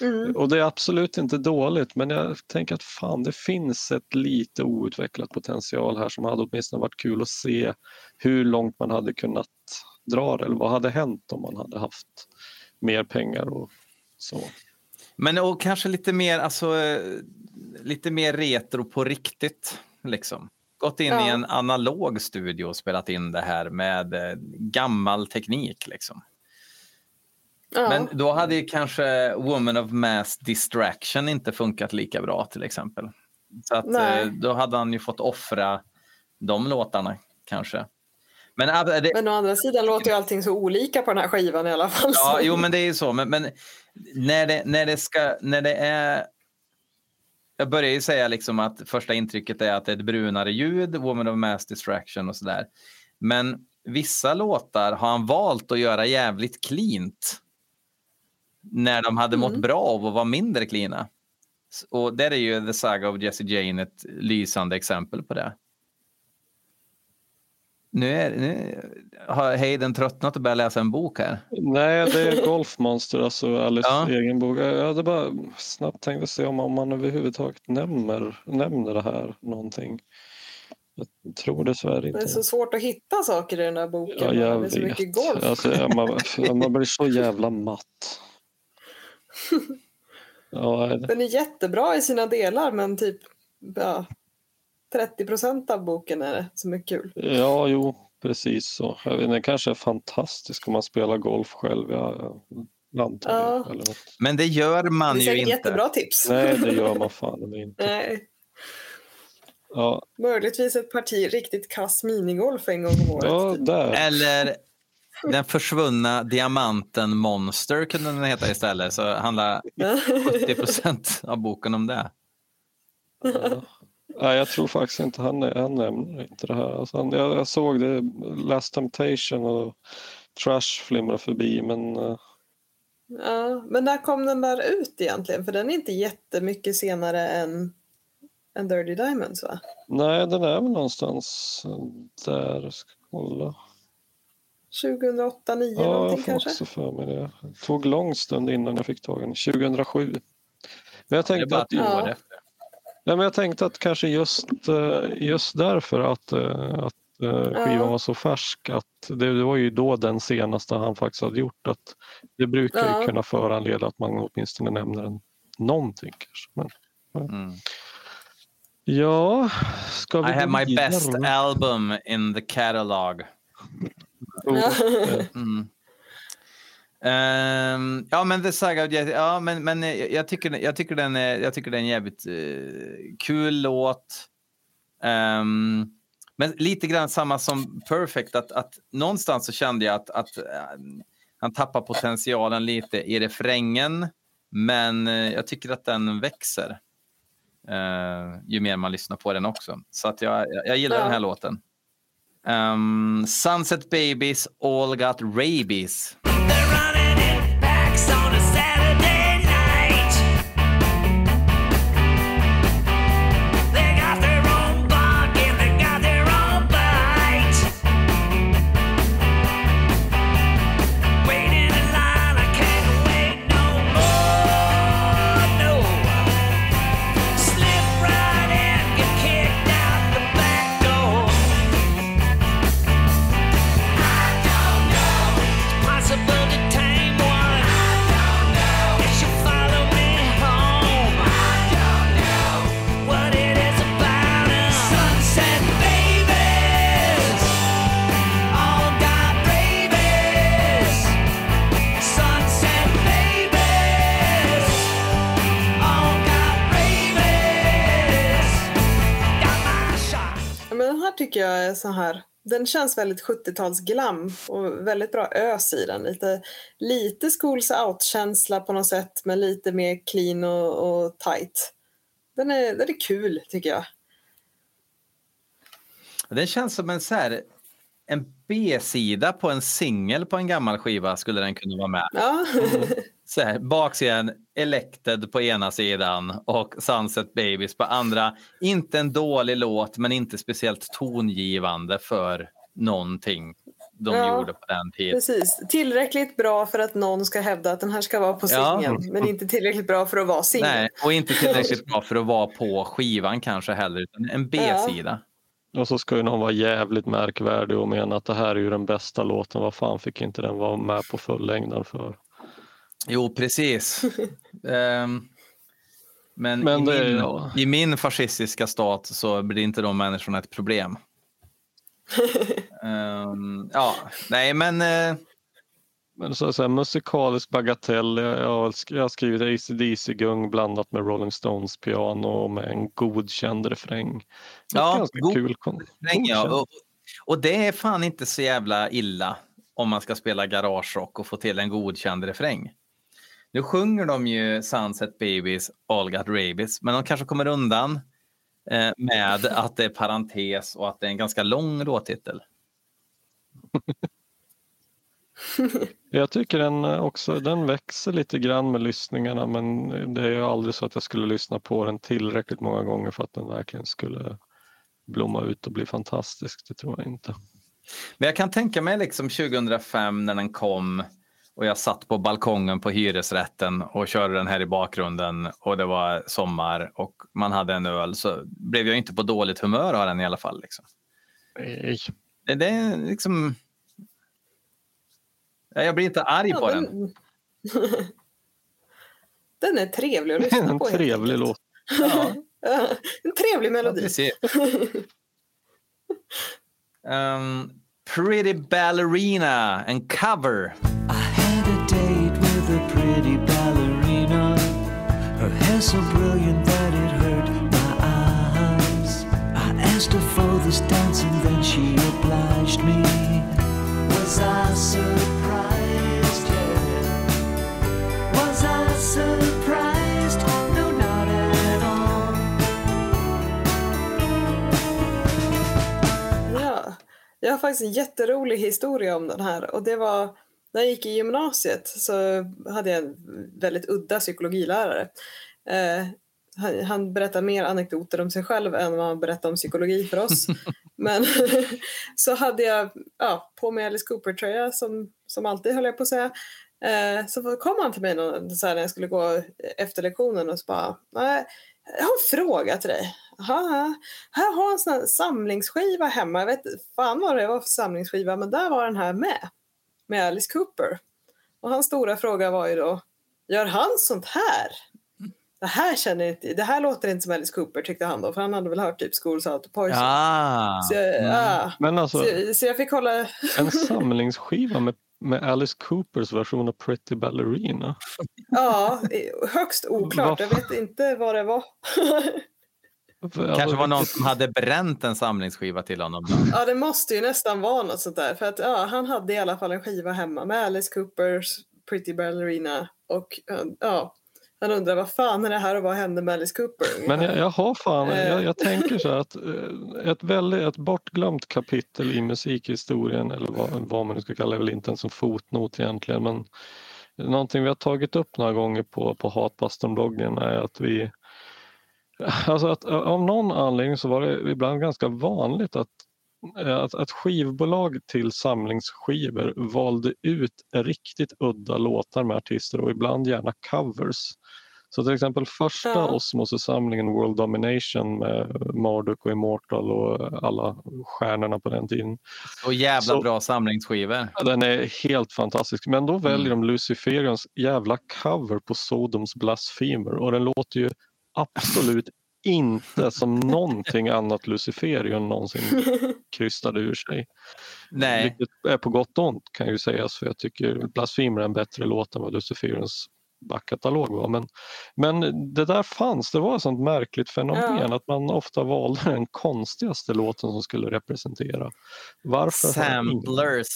Mm. Och det är absolut inte dåligt men jag tänker att fan det finns ett lite outvecklat potential här som hade åtminstone varit kul att se hur långt man hade kunnat dra det eller vad hade hänt om man hade haft mer pengar och så. Men och kanske lite mer, alltså, eh, lite mer retro på riktigt. Liksom. Gått in Ja. i en analog studio och spelat in det här med eh, gammal teknik. Liksom. Ja. Men då hade ju kanske Woman of Mass Distraction inte funkat lika bra till exempel. Så att, Nej. eh, då hade han ju fått offra de låtarna kanske. Men, äh, det, Men å andra sidan låter ju allting så olika på den här skivan i alla fall. Ja, jo, men det är ju så. Men, men när, det, när, det ska, när det är... Jag börjar ju säga liksom att första intrycket är att det är ett brunare ljud, Woman of Mass Distraction och sådär. Men vissa låtar har han valt att göra jävligt cleant. När de hade mått Mm. bra av att vara mindre. S- Och där är ju The Saga of Jesse Jane ett lysande exempel på det. Nu, är, nu har Hayden tröttnat och börjat läsa en bok här. Nej, det är Golfmonster, alltså Alice Ja. egen bok. Jag hade bara snabbt tänkt att se om, om man överhuvudtaget nämner, nämner det här någonting. Jag tror dessvärre Det är inte. så svårt att hitta saker i den här boken. Ja, det jag är så mycket vet. golf. Alltså, man, man blir så jävla matt. Ja, det- Den är jättebra i sina delar men typ ja, 30 procent av boken är det som är kul. ja, jo, precis så. Jag vet, det kanske är fantastiskt om man spelar golf själv. Jag, antar Ja. det. Eller något. Men det gör man Det är ju inte. jättebra tips. Nej, det gör man fan inte. Nej. Ja, Möjligtvis ett parti riktigt kass minigolf en gång om året. ja typ. där. Eller den försvunna diamanten Monster kunde den heta istället. Så handlar 70 procent av boken om det. Ja. Nej, jag tror faktiskt inte han, han nämner inte det här. Alltså han, jag, jag såg det, Last Temptation och Trash flimra förbi men eh, Ja, men när kom den där ut egentligen? För den är inte jättemycket senare än, än Dirty Diamonds va? nej, den är väl någonstans där. Jag ska kolla. 2008, 2009 Ja, jag någonting får kanske? också för mig det. Det tog lång stund innan jag fick tag i den. 2007. Men jag tänkte bara att, Ja. Ja, men jag tänkte att kanske just, eh, just därför att, eh, att eh, skivan Ja. var så färsk att det, det var ju då den senaste han faktiskt hade gjort. Att det brukar ju Ja. kunna föranleda att man åtminstone nämner en, någonting kanske. Men, Mm. ja, ska I vi have gå my best album in the catalog. Oh, Mm. Ehm, ja, men The Saga of Jesse, ja, men, men jag, tycker, jag, tycker den är, jag tycker den är en jävligt eh, kul låt. Ehm, men lite grann samma som Perfect, att, att någonstans så kände jag att, att eh, han tappar potentialen lite i refrängen. Men eh, jag tycker att den växer eh, ju mer man lyssnar på den också. Så att jag, jag, jag gillar Ja. den här låten. Ehm, Sunset Babies, All Got Rabies. sound här tycker jag är så här. Den känns väldigt 70-talsglam och väldigt bra ös i den. Lite, lite schools out-känsla på något sätt men lite mer clean och, och tight. Den är, den är kul tycker jag. Den känns som en, så här, en B-sida på en singel på en gammal skiva skulle den kunna vara med. Ja, Så här, baksidan Elected på ena sidan och Sunset Babies på andra. Inte en dålig låt men inte speciellt tongivande för någonting de Ja, gjorde på den tiden. precis. Tillräckligt bra för att någon ska hävda att den här ska vara på Ja. singeln men inte tillräckligt bra för att vara singel. Nej, och inte tillräckligt bra för att vara på skivan kanske heller, utan en B-sida. Och så ska ju någon vara jävligt märkvärdig och mena att det här är ju den bästa låten. Vad fan fick inte den vara med på fullängden för? Jo, precis. Ehm, men Men i, min, ja. i min fascistiska stat så blir inte de människorna ett problem. Ehm, ja, nej men eh, Men så, så här, musikalisk bagatell. Jag, jag, har sk- jag har skrivit AC/DC-gung blandat med Rolling Stones piano med en godkänd refräng. Ja, ganska god- kul refräng, ja. och, och det är fan inte så jävla illa om man ska spela garagerock och få till en godkänd refräng. Nu sjunger de ju Sunset Babies, All Got Rabies, men de kanske kommer undan eh, med att det är parentes och att det är en ganska lång låttitel. Jag tycker den eh, också, den växer lite grann med lyssningarna men det är ju aldrig så att jag skulle lyssna på den tillräckligt många gånger för att den verkligen skulle blomma ut och bli fantastisk. Det tror jag inte. Men jag kan tänka mig liksom 2005 när den kom och jag satt på balkongen på hyresrätten och körde den här i bakgrunden och det var sommar och man hade en öl så blev jag inte på dåligt humör av den i alla fall. Liksom. Nej. Det, det är liksom... Ja, Jag blir inte arg på den. den. den är trevlig att Det är lyssna en på. helt trevlig låt. Ja, Ja, en trevlig melodi. Um, Pretty Ballerina, en cover. Her so brilliant that it hurt my eyes. I asked her for this dance and then she obliged me. Was I surprised? Yeah. Was I surprised? No, not at all. Ja, jag har faktiskt en jätterolig historia om den här och det var när jag gick i gymnasiet så hade jag en väldigt udda psykologilärare. Eh, han, berättar mer anekdoter om sig själv än vad han berättar om psykologi för oss. Men så hade jag ja, på mig Alice Cooper-tröja som, som alltid höll jag på att säga. Eh, så kom han till mig någon, så här, när jag skulle gå efter lektionen och så bara, nej, jag har en fråga till dig. Aha, här har jag en sån här samlingsskiva hemma. Jag vet fan vad det var för samlingsskiva, men där var den här med. Med Alice Cooper. Och hans stora fråga var ju då, gör han sånt här? Det här känner inte, det här låter inte som Alice Cooper tyckte han då, för han hade väl hört typ Schools Out to Poison. Ja. Så, jag, ja. Men alltså så, så jag fick hålla, en samlingsskiva med, med Alice Coopers version av Pretty Ballerina. ja, högst oklart. Jag vet inte vad det var. Kanske var någon som hade bränt en samlingsskiva till honom. Då. Ja, det måste ju nästan vara något sånt där. För att ja, han hade i alla fall en skiva hemma med Alice Coopers Pretty Ballerina. Och ja, han undrar vad fan är det här och vad hände med Alice Cooper? Men jag, jag har fan, Eh. jag, jag tänker så här att eh, ett väldigt ett bortglömt kapitel i musikhistorien eller vad, vad man nu ska kalla det, väl inte ens en fotnot egentligen men någonting vi har tagit upp några gånger på, på Hatbaston-bloggen är att vi Alltså att eh, av någon anledning så var det ibland ganska vanligt att, att, att skivbolag till samlingsskivor valde ut riktigt udda låtar med artister och ibland gärna covers. Så till exempel första Ja. Osmose-samlingen World Domination med Marduk och Immortal och alla stjärnorna på den tiden. Och jävla Så- bra samlingsskivor. Den är helt fantastisk. Men då väljer Mm. de Luciferians jävla cover på Sodoms Blasphemer och den låter ju absolut inte som någonting annat Luciferion någonsin krystade ur sig. Nej, Vilket är på gott och ont kan ju sägas för jag tycker Blasphemer är en bättre låt än vad Luciferions backkatalog var. Men, men det där fanns, det var ett sånt märkligt fenomen Ja. att man ofta valde den konstigaste låten som skulle representera. Varför? samplers.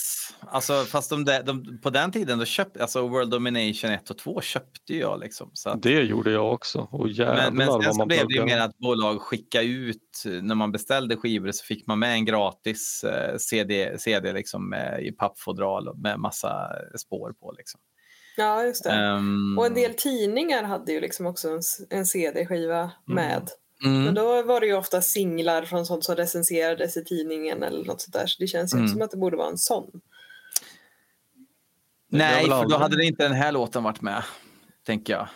Alltså, fast de, där- de, på den tiden, då köpte, alltså World Domination 1 och 2 köpte jag. Liksom, så att, Det gjorde jag också. Och men, men sen så blev det ju mer att bolag skickade ut, när man beställde skivor så fick man med en gratis eh, CD, CD liksom, med, i pappfodral med massa spår på. Liksom. Ja, just det. Ehm, Och en del tidningar hade ju liksom också en, en CD-skiva med. Men mm, då var det ju ofta singlar från sånt som recenserades i tidningen eller något sånt där. Så det känns ju Mm. inte som att det borde vara en sån. nej, för då hade det inte den här låten varit med, tänker jag.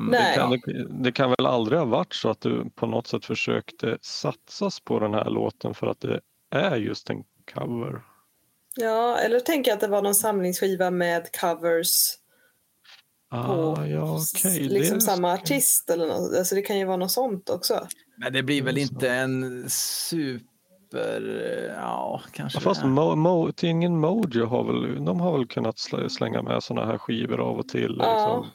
Nej. Kan det, det kan väl aldrig ha varit så att du på något sätt försökte satsas på den här låten för att det är just en cover. Ja, eller tänker jag att det var någon samlingsskiva med covers på Ah, ja, okej. liksom det- samma artist eller något. Alltså det kan ju vara något sånt också. Men det blir väl inte en super... Ja, kanske. Ja, fast. Mo, Mo, tidningen Mojo har väl, de har väl kunnat slä- slänga med såna här skivor av och till. Ja. Liksom,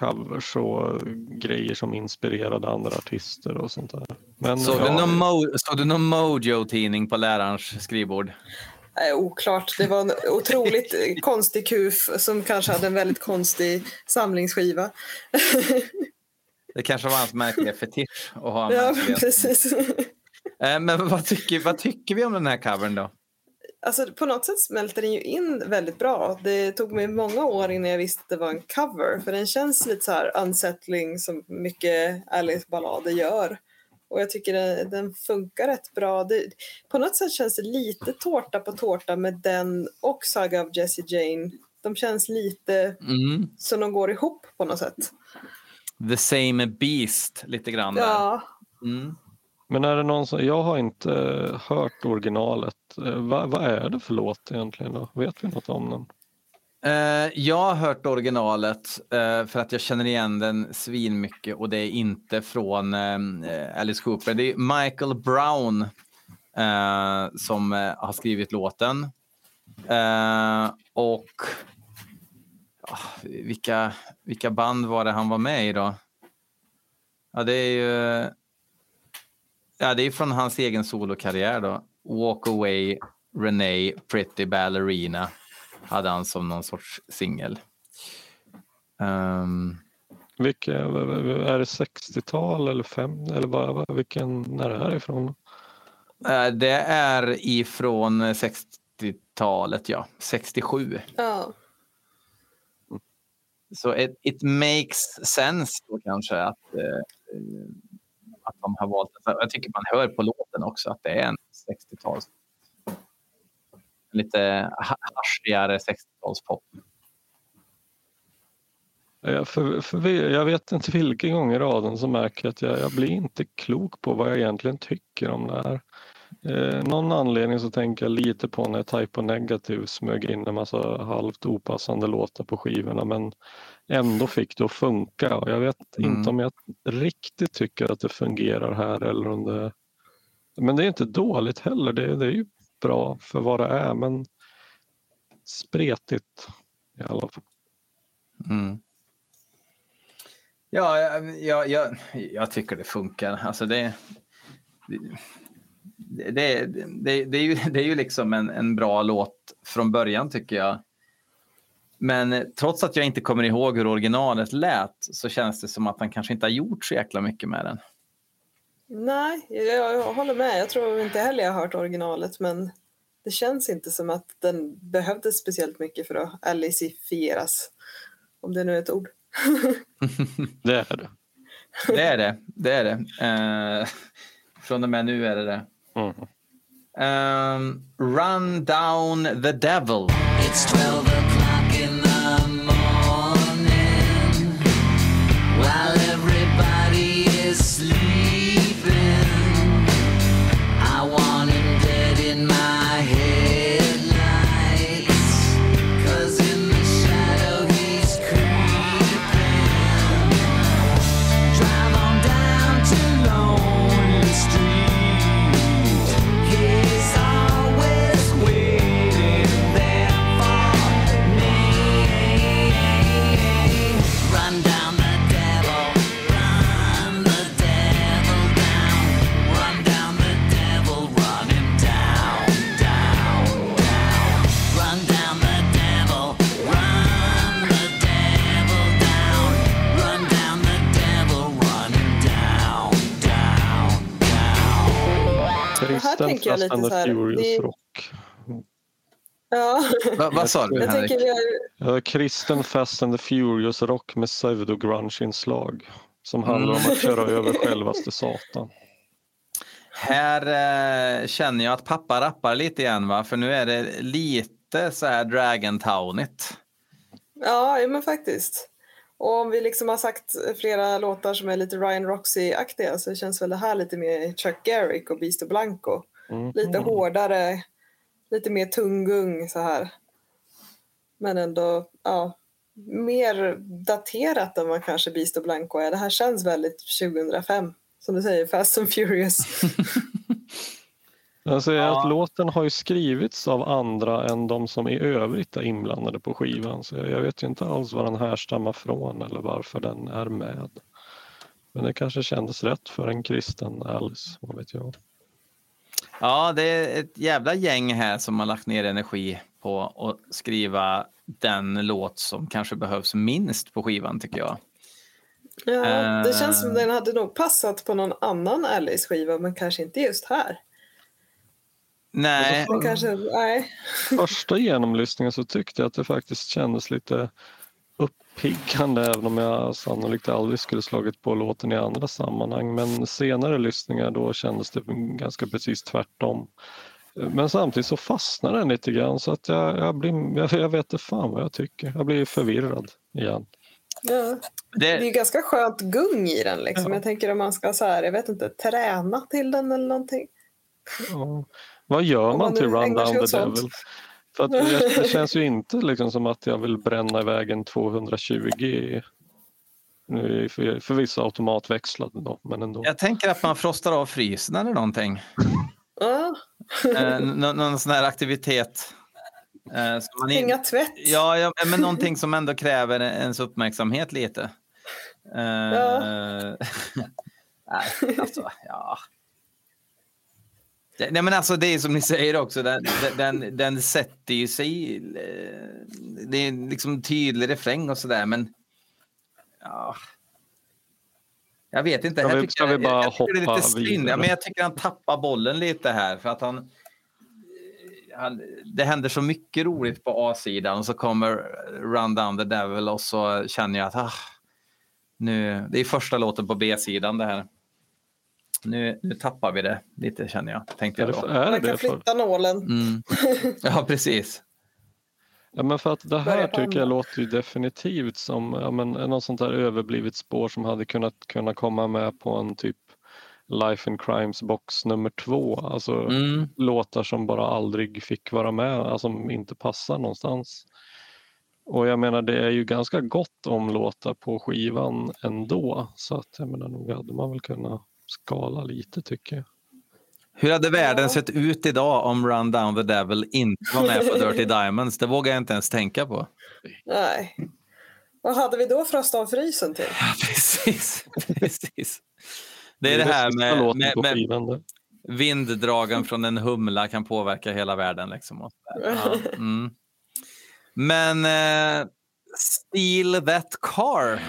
covers och grejer som inspirerade andra artister och sånt där. Men, Såg, ja, du någon Mo- någon Mojo-tidning på lärarens skrivbord? Eh, oklart. Det var en otroligt konstig kuf som kanske hade en väldigt konstig samlingsskiva. Det kanske var hans märkliga fetisch att ha ja, precis. Eh, Men vad tycker, vad tycker vi om den här covern då? alltså på något sätt smälter den ju in väldigt bra. Det tog mig många år innan jag visste att det var en cover för den känns lite så här unsettling som mycket Alice-ballader gör. Och jag tycker den, den funkar rätt bra. Det, på något sätt känns det lite tårta på tårta med den och Saga of Jessie Jane. De känns lite Mm. som de går ihop på något sätt. The same beast lite grann. där. Ja, Mm. Men är det någon som, jag har inte eh, hört originalet. Eh, vad, vad är det för låt egentligen då? Vet vi något om den? Eh, jag har hört originalet eh, för att jag känner igen den svinmycket och det är inte från eh, Alice Cooper. Det är Michael Brown som har skrivit låten. Och ah, vilka, vilka band var det han var med i då? Ja, det är ju ja, det är från hans egen solokarriär då. Walk Away, Renee, Pretty Ballerina hade han som någon sorts singel. Ehm, Vilka, är det 60-tal eller 5 eller vad, vad, vilken, när är det ifrån? eh, det är ifrån 60-talet, ja. 67. ja. Så it, it makes sense då kanske att, eh, att de har valt det. Jag tycker man hör på låten också att det är en 60-tals lite ha- haschigare 60-talspop. Jag, för, för, jag vet inte vilken gång i raden som märker att jag, jag blir inte klok på vad jag egentligen tycker om det här. Eh, någon anledning så tänker jag lite på när Typo Negative smög in en massa halvt opassande låtar på skivorna men ändå fick det att funka. Och jag vet Mm. inte om jag riktigt tycker att det fungerar här eller om det... Men det är inte dåligt heller. Det, det är ju bra för vad det är men spretigt i alla fall. Mm. Ja, jag, jag, jag, tycker det funkar. Alltså det, det, det, det, det, är, ju, det är ju liksom en, en bra låt från början tycker jag. Men trots att jag inte kommer ihåg hur originalet lät så känns det som att han kanske inte har gjort så jäkla mycket med den. Nej, jag, jag håller med. Jag tror inte heller jag har hört originalet men det känns inte som att den behövdes speciellt mycket för att alicifieras. Om det nu är ett ord. Det är det. Det är det. det, är det. Eh, från och med nu är det det. Mm. Ehm, run down the devil. It's 12 Kristen tänker jag lite så the här, Furious det- Rock. Ja, Va, vad sa du Henrik? Kristen Fast and the Furious Rock med pseudo-grunge-inslag. Som handlar om att köra över självaste Satan. Här eh, känner jag att pappa rappar lite igen va? För nu är det lite så här Dragontownigt. ja, ja, men faktiskt. Och om vi liksom har sagt flera låtar som är lite Ryan Roxy-aktiga så känns väl det här lite mer Chuck Garrick och Beast Blanco. Mm. Lite hårdare, lite mer tunggung så här. Men ändå, ja, mer daterat än vad kanske Beast Blanco är. Det här känns väldigt 2005. Som du säger, Fast and Furious. Alltså, Ja. att låten har ju skrivits av andra än de som i övrigt är inblandade på skivan. Så jag vet ju inte alls var den härstammar från eller varför den är med. Men det kanske kändes rätt för en kristen Alice, vad vet jag. Ja, det är ett jävla gäng här som har lagt ner energi på att skriva den låt som kanske behövs minst på skivan tycker jag. Ja, det Eh. känns som den hade nog passat på någon annan Alice-skiva men kanske inte just här. Nej, Men kanske, nej. Första genomlyssningen så tyckte jag att det faktiskt kändes lite uppiggande även om jag sannolikt aldrig skulle slagit på låten i andra sammanhang. Men senare lyssningar då kändes det ganska precis tvärtom. Men samtidigt så fastnar den lite grann så att jag, jag, blir, jag, jag vet inte fan vad jag tycker. Jag blir förvirrad igen. Ja. Det är det, ju ganska skönt gung i den. Liksom. Ja. Jag tänker om man ska så här, jag vet inte, träna till den eller någonting. Ja. Vad gör man man till nu Run ägnar sig Down åt the sånt. Devil? För att det, det känns ju inte liksom som att jag vill bränna iväg en 220 nu är för, förvisso automatväxlad då, men ändå. jag tänker att man frostar av frysen eller någonting. Eh, nå- någon sån här aktivitet. Eh, man in- Hänga tvätt. Ja, ja, men någonting som ändå kräver ens uppmärksamhet lite. Eh, Ja. nej, alltså, ja. Nej, men alltså det är som ni säger också, den, den, den sätter ju sig. eh, Det är liksom tydlig refräng och sådär, men ja. Jag vet inte. Ska vi- ska jag- vi bara jag det är lite hoppa synd. men jag tycker han tappar bollen lite här för att han han, det händer så mycket roligt på A-sidan och så kommer Run Down the Devil och så känner jag att ah, nu, det är första låten på B-sidan det här. Nu, nu tappar vi det lite känner jag, tänkte jag då. Man kan flytta nålen. Mm. Ja, precis. Ja, men för att det här tycker jag låter ju definitivt som ja, men, något sånt där överblivet spår som hade kunnat kunna komma med på en typ Life and Crimes box nummer två. Alltså Mm. låtar som bara aldrig fick vara med, alltså som inte passar någonstans. Och jag menar det är ju ganska gott om låtar på skivan ändå så att jag menar nog hade man väl kunnat skala lite tycker jag. Hur hade världen Ja. sett ut idag om Run Down the Devil inte var med på Dirty Diamonds? Det vågar jag inte ens tänka på. Nej. Vad hade vi då frosta av frysen till? Ja, precis. precis. Det är Det det är här sista med, med, med vinddragen från en humla kan påverka hela världen. Liksom. Ja, mm. Men eh, Steal That Car.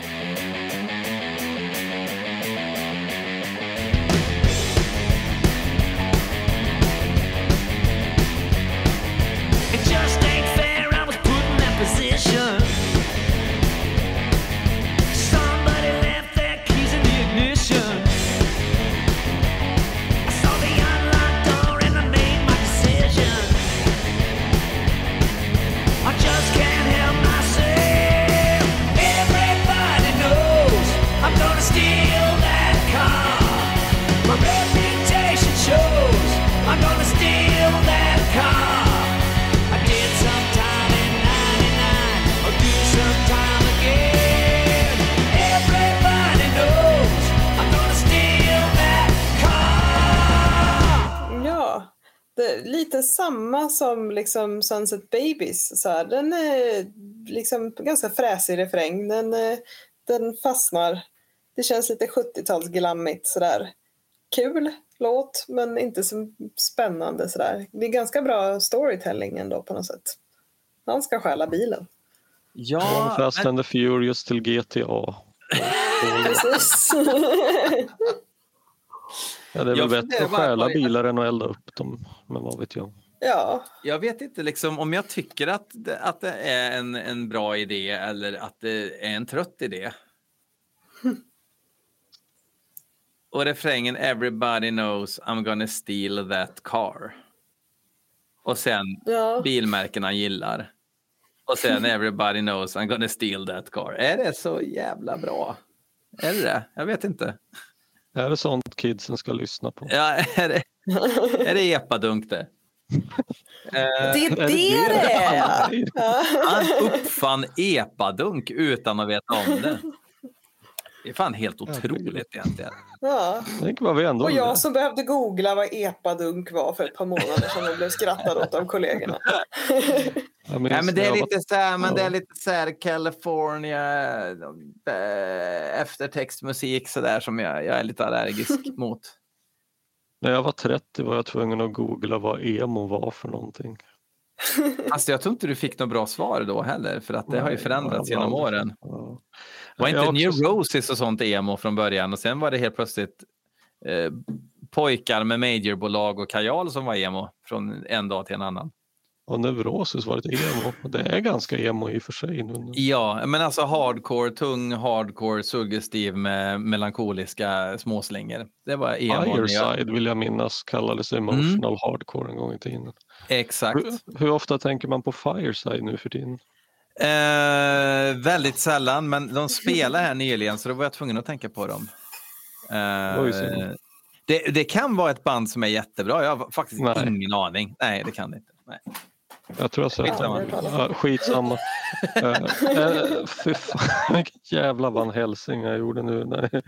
Det lite samma som liksom Sunset Babies. Så här, den är liksom ganska fräsig refräng. Den, eh, den fastnar. Det känns lite 70-talsglammigt sådär. Kul låt, men inte så spännande sådär. Det är ganska bra storytelling ändå på något sätt. Han ska stjäla bilen. Ja, Fast men, and the Furious till GTA. Precis. Ja, det är väl bättre att bara stjäla det. bilar än att elda upp dem. Men vad vet jag. ja, jag vet inte liksom, om jag tycker att det, att det är en, en bra idé eller att det är en trött idé. Och refrängen Everybody knows I'm gonna steal that car. Och sen ja. bilmärkena gillar. Och sen Everybody knows I'm gonna steal that car. Är det så jävla bra? Är det det? Jag vet inte. Är det sånt kidsen ska lyssna på? Ja, är det, är det epadunk det? Eh, Det är Är det det är! Han uppfann epadunk utan att veta om det. Det är fan helt otroligt egentligen. Ja. Tänk vad vi ändå Och jag som behövde googla vad epadunk var för ett par månader sedan och blev skrattad åt av kollegorna. Nej, men det är lite så här, men det är lite så här California eh, eftertextmusik så där som jag, jag är lite allergisk mot. När jag var 30 var jag tvungen att googla vad emo var för någonting. Alltså, jag tror inte du fick något bra svar då heller, för att det har ju Nej, förändrats genom aldrig- åren. Ja. Var inte New också- Roses och sånt emo från början och sen var det helt plötsligt eh, pojkar med majorbolag och kajal som var emo från en dag till en annan. Och Neurosis var ett emo. Det är ganska emo i och för sig. nu. Ja, men alltså hardcore, tung hardcore, suggestiv med melankoliska småslingor. Det var emo. Fireside vill jag minnas kallades emotional hardcore en gång i tiden. Exakt. Hur, hur ofta tänker man på Fireside nu för tiden? Eh, väldigt sällan, men de spelar här nyligen så då var jag tvungen att tänka på dem. Eh, det, det kan vara ett band som är jättebra. Jag har faktiskt Nej. ingen aning. Nej, det kan det inte. Nej. Jag tror jag sett Skitsamma. Ja, skitsamma. uh, uh, fy fan, vilken jävla Van Helsing jag gjorde nu. När,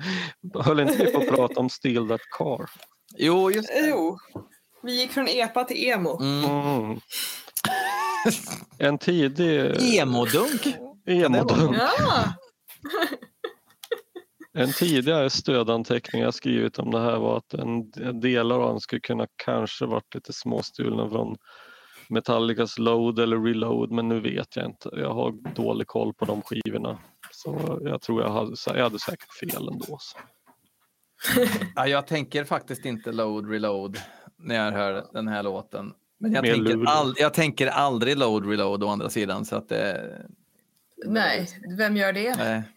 höll inte vi på att prata om Steal That Car? Jo, just det. Jo. Vi gick från epa till emo. Mm. En tidig Emodunk. emodunk. Ja, En tidigare stödanteckning jag skrivit om det här var att en delar av den skulle kunna kanske varit lite småstulna från Metallicas Load eller Reload men nu vet jag inte. Jag har dålig koll på de skivorna. Så jag tror jag hade, jag hade säkert fel ändå. Så. Ja, jag tänker faktiskt inte load reload när jag hör den här låten. Men jag, tänker, Lulu. ald- jag tänker aldrig load reload å andra sidan. Så att det, nej, vem gör det? nej.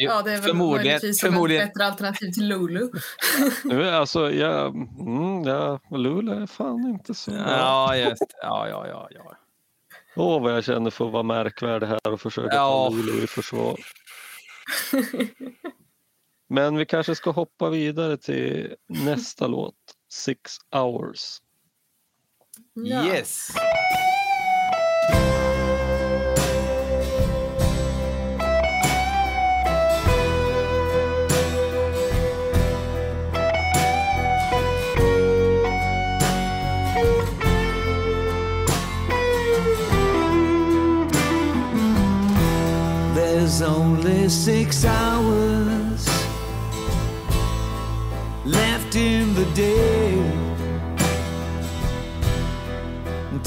Ja, det är väl förmodligen, förmodligen, ett bättre alternativ till Lulu. Nu är alltså, jag, mm, ja, Luleå är fan inte så bra. Ja, just Ja, ja, ja. ja. Åh vad jag känner för att vara märkvärdig här och försöka Ja. ta Luleå i försvar. Men vi kanske ska hoppa vidare till nästa låt, Six Hours. Ja. Yes. There's only six hours left in the day.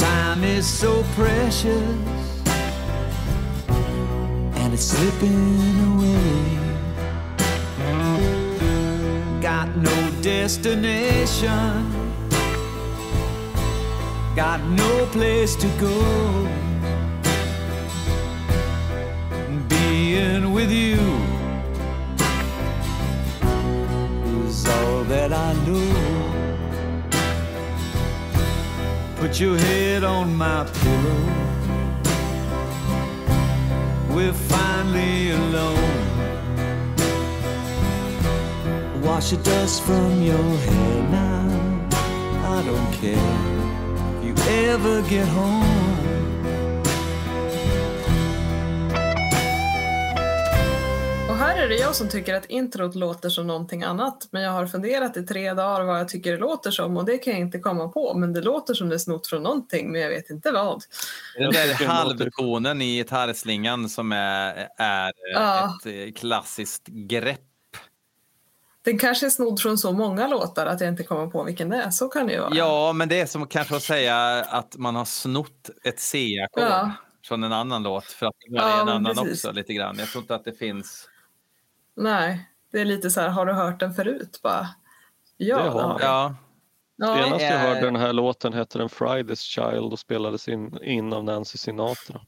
Time is so precious and it's slipping away. Got no destination, got no place to go being with you is all that I know. Put your head on my pillow. We're finally alone. Wash the dust from your hair now. I don't care if you ever get home. Här är det jag som tycker att introt låter som någonting annat. Men jag har funderat i tre dagar vad jag tycker det låter som och det kan jag inte komma på. Men det låter som det är snott från någonting men jag vet inte vad. Den där halvtonen i gitarrslingan som är, är Ja. ett eh, klassiskt grepp. Den kanske är snodd från så många låtar att jag inte kommer på vilken det är. Så kan det ju vara. Ja, men det är som kanske att säga att man har snott ett C-ackord Ja. från en annan låt för att det var Ja, en annan precis. också lite grann. Jag tror inte att det finns. Nej, det är lite så här, har du hört den förut? Bara, ja, Det har. Ja, Ja, Senast jag Eh. hörde den här låten hette den Friday's Child och spelades in, in av Nancy Sinatra.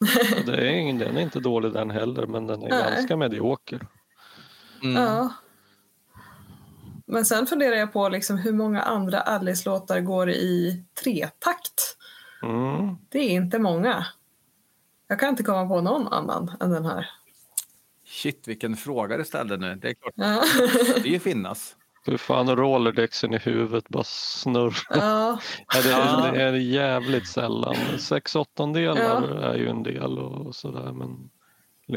Och det är ingen, den är inte dålig den heller men den är Nej. ganska medioker. mm. ja. Men sen funderar jag på liksom hur många andra Alice-låtar går i tretakt. Mm. Det är inte många. Jag kan inte komma på någon annan än den här. Shit, vilken fråga du ställde nu. Det är klart, Ja, det ju finnas. Hur fan rolerdexen i huvudet bara snurrar. ja. Ja, det, Ja. är, det är jävligt sällan. Sex åttondelar är ju en del och sådär. Men,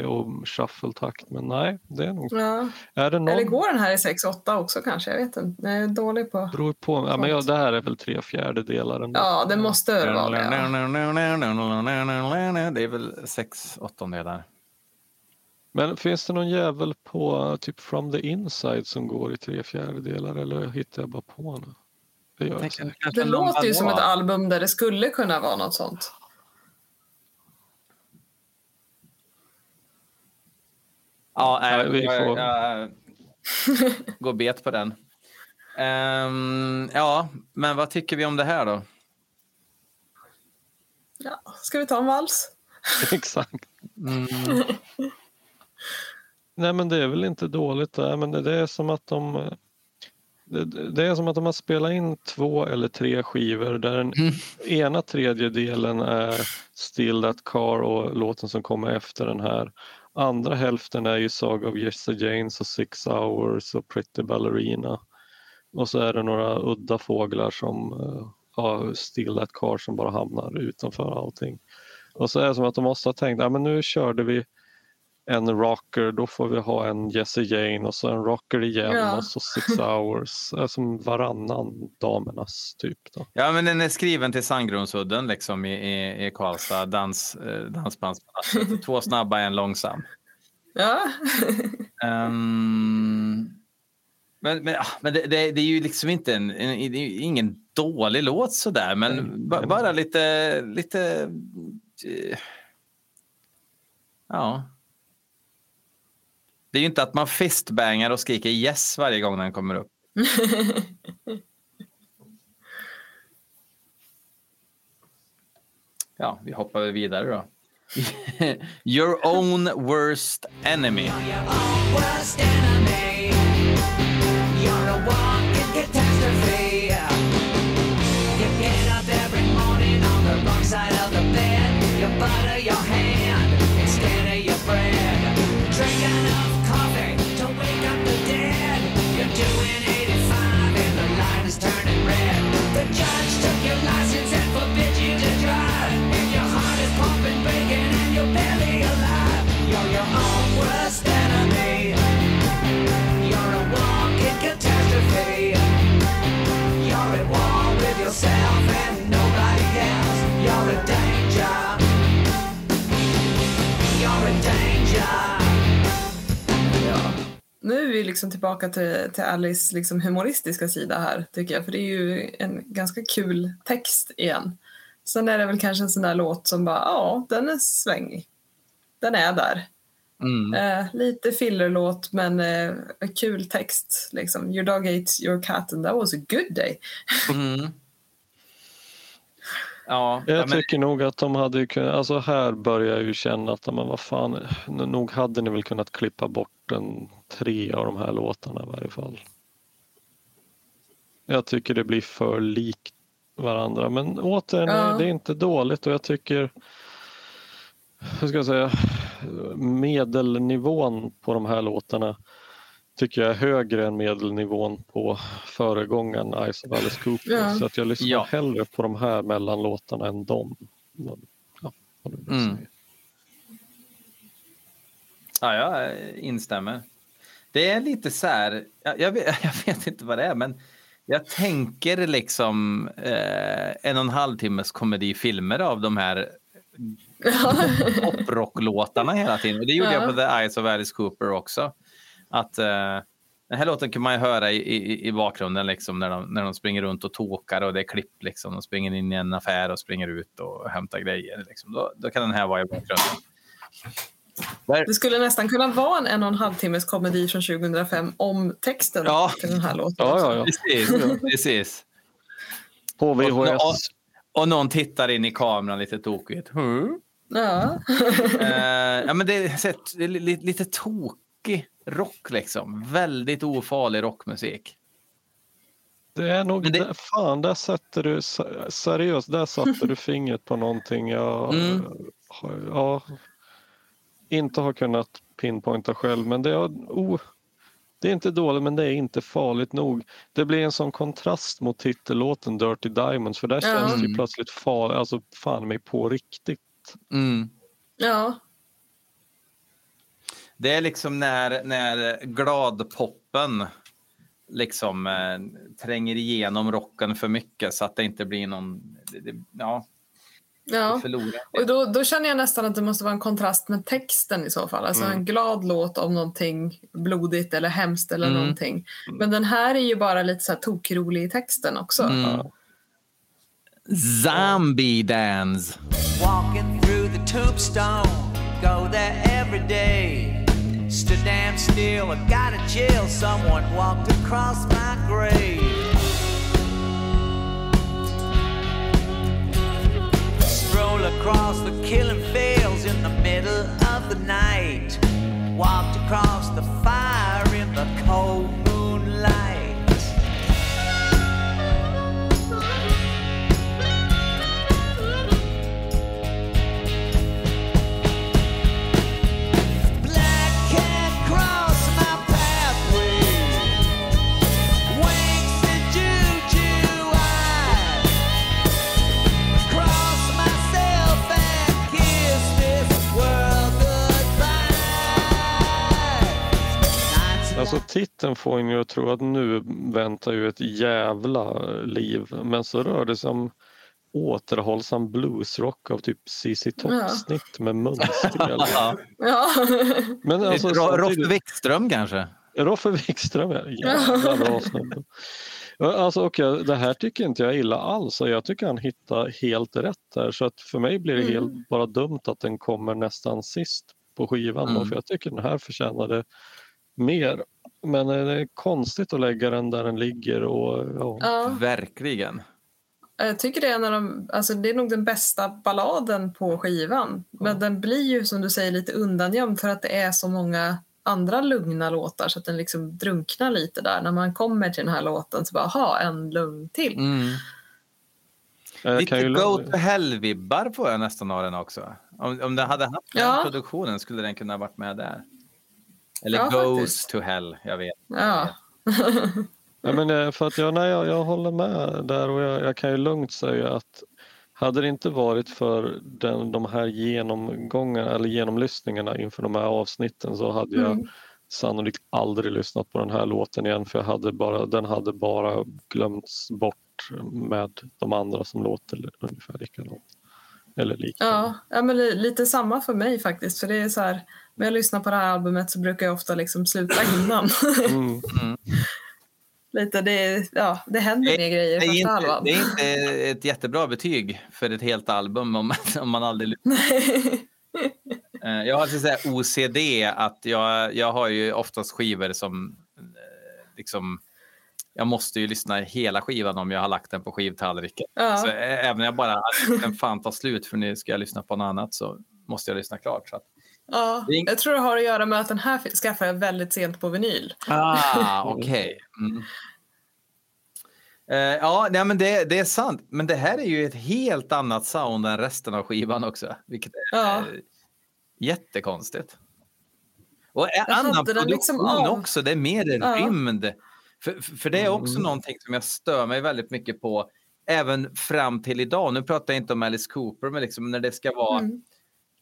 och shuffle-takt. Men nej, det är nog... ja. Är det någon... Eller går den här i 6-8 också kanske? Jag vet inte. Jag är dålig på... Beror på. Ja, men ja, det här är väl tre fjärdedelar ändå. Ja, det måste vara det. ja. Det är väl sex åttondelar. Men finns det någon jävel på typ From the Inside som går i tre fjärdedelar eller hittar jag bara på nu? Det gör jag säkert. Det låter ju som ett album där det skulle kunna vara något sånt. Ja, Nej, äh, vi jag, får- jag, går bet på den. Ehm, ja, men vad tycker vi om det här då? Ja, ska vi ta en vals? Exakt. Nej men det är väl inte dåligt där men det, är som att de det, är som att de har spelat in två eller tre skivor där den ena tredjedelen är Still That Car och låten som kommer efter den här. Andra hälften är ju Saga of Jesse James och Six Hours och Pretty Ballerina. Och så är det några udda fåglar som eh, har Still That Car som bara hamnar utanför allting. Och så är det som att de måste ha tänkt, ja men nu körde vi en rocker, då får vi ha en Jesse Jane och så en rocker igen Ja. och så Six Hours. Är som varannan damernas typ. Då. Ja, men den är skriven till Sandgrundsudden liksom i, i, i Karlstad, dans, eh, dansbandsplatsen. Två snabba, en långsam. Ja. Ehm, men men, ah, men det, det, det är ju liksom inte en, en, det är ju ingen dålig låt sådär, men ba, bara lite, lite... eh, Ja. Det är ju inte att man fistbangar och skriker yes varje gång den kommer upp. Ja, vi hoppar väl vidare då. Your own worst enemy. worst enemy. Tillbaka till, till Alice liksom humoristiska sida här, tycker jag. För det är ju en ganska kul text igen. Sen är det väl kanske en sån där låt som bara, ja, den är svängig. Den är där. Mm. Eh, lite fillerlåt, men eh, kul text. Liksom. Your dog ate your cat and that was a good day. Mm. Ja, ja, Jag men, tycker nog att de hade ju kunnat, alltså här börjar jag ju känna att men vad fan, nog hade ni väl kunnat klippa bort en tre av de här låtarna i varje fall. Jag tycker det blir för likt varandra men återigen, Ja. det är inte dåligt och jag tycker hur ska jag säga, medelnivån på de här låtarna tycker jag är högre än medelnivån på föregångaren Ice of Alice Cooper. Ja. Så att jag lyssnar Ja. hellre på de här mellanlåtarna än dem. Ja, vad du vill Mm. säga. ja, jag instämmer. Det är lite så här, jag, jag, vet, jag vet inte vad det är, men jag tänker liksom eh, en och en halv timmes komedifilmer av de här poprocklåtarna hela tiden. Och det gjorde Ja. jag på The Eyes of Alice Cooper också. Att, eh, den här låten kan man ju höra i, i, i bakgrunden liksom, när, de, när de springer runt och tokar och det är klipp. Liksom. De springer in i en affär och springer ut och hämtar grejer. Liksom. Då, då kan den här vara i bakgrunden. Där, Det skulle nästan kunna vara en en och en halv timmes komedi från 2005 om texten Ja. till den här låten. Ja, ja, ja. precis, precis. På Och, VHS. och, och någon tittar in i kameran lite tokigt. Hmm? Ja. Eh, ja, men det är, det är li- lite tokig rock liksom. Väldigt ofarlig rockmusik. Det är nog, Men det- fan där sätter du, se- seriöst, där satte du fingret på någonting jag Mm. ja, inte har kunnat pinpointa själv. Men det är, oh, det är inte dåligt men det är inte farligt nog. Det blir en sån kontrast mot titellåten Dirty Diamonds för där Ja. känns det ju Mm. plötsligt far, alltså fan mig på riktigt. Mm. ja. Det är liksom när, när gladpoppen liksom eh, tränger igenom rocken för mycket så att det inte blir någon... Det, det, ja, ja. Och då, då känner jag nästan att det måste vara en kontrast med texten i så fall. Alltså Mm. en glad låt om någonting blodigt eller hemskt eller Mm. någonting. Men den här är ju bara lite så här tokrolig i texten också. Mm. Zombie dance. Walking through the tombstone, go there every day. Stood stand still. I got a chill. Someone walked across my grave. Stroll across the killing fields in the middle of the night. Walked across the fire in the cold Alltså titeln får en ju att tro att nu väntar ju ett jävla liv. Men så rör det sig om återhållsam bluesrock av typ CC Top-snitt med munspel. Ja. Ja. Men alltså, Roffe Wikström kanske? Roffe Wikström, ja. jävla bra snubbe. Ja, Alltså, okej, det här tycker inte jag illa alls och jag tycker han hittar helt rätt där så att för mig blir det helt bara dumt att den kommer nästan sist på skivan då, Mm. för jag tycker den här förtjänade mer. Men det är konstigt att lägga den där den ligger och ja. Ja. Verkligen. Jag tycker det är, en av de, alltså det är nog den bästa balladen på skivan. Men den blir ju som du säger lite undangömd för att det är så många andra lugna låtar så att den liksom drunknar lite där. När man kommer till den här låten så bara, ha en lugn till. Mm. Lite ju- Go to Hell-vibbar får jag nästan av den också. Om, om den hade haft den Ja. produktionen skulle den kunna varit med där. Eller Ja, Goes faktiskt. to Hell, jag vet. Ja. Ja, men eh, för att jag, nej, jag, jag håller med där och jag, jag kan ju lugnt säga att hade det inte varit för den, de här genomgångarna eller genomlyssningarna inför de här avsnitten så hade jag Mm. sannolikt aldrig lyssnat på den här låten igen för jag hade bara, den hade bara glömts bort med de andra som låter ungefär likadant. Eller likadant. Ja, ja men li- lite samma för mig faktiskt. För det är så här, när jag lyssnar på det här albumet så brukar jag ofta liksom sluta innan. Mm. lite, det, ja, det händer mer grejer Det i är, första inte, halvan. det är inte ett jättebra betyg för ett helt album om, om man aldrig lyssnar. Eh, Jag har så säga OCD, att jag, jag har ju oftast skivor som eh, liksom jag måste ju lyssna hela skivan om jag har lagt den på skivtallriken. Ja. Så ä- även om jag bara den fan tar slut för nu ska jag lyssna på något annat så måste jag lyssna klart. Så att, Ja, jag tror det har att göra med att den här skaffade jag väldigt sent på vinyl. ah, okej. Mm. Eh, ja, nej, men det, det är sant. Men det här är ju ett helt annat sound än resten av skivan också. Vilket är Ja. eh, jättekonstigt. Och en Jag annan produktion liksom också. Det är mer Ja. rymd. För, för det är också någonting som jag stör mig väldigt mycket på. Även fram till idag. Nu pratar jag inte om Alice Cooper, men liksom när det ska vara Mm.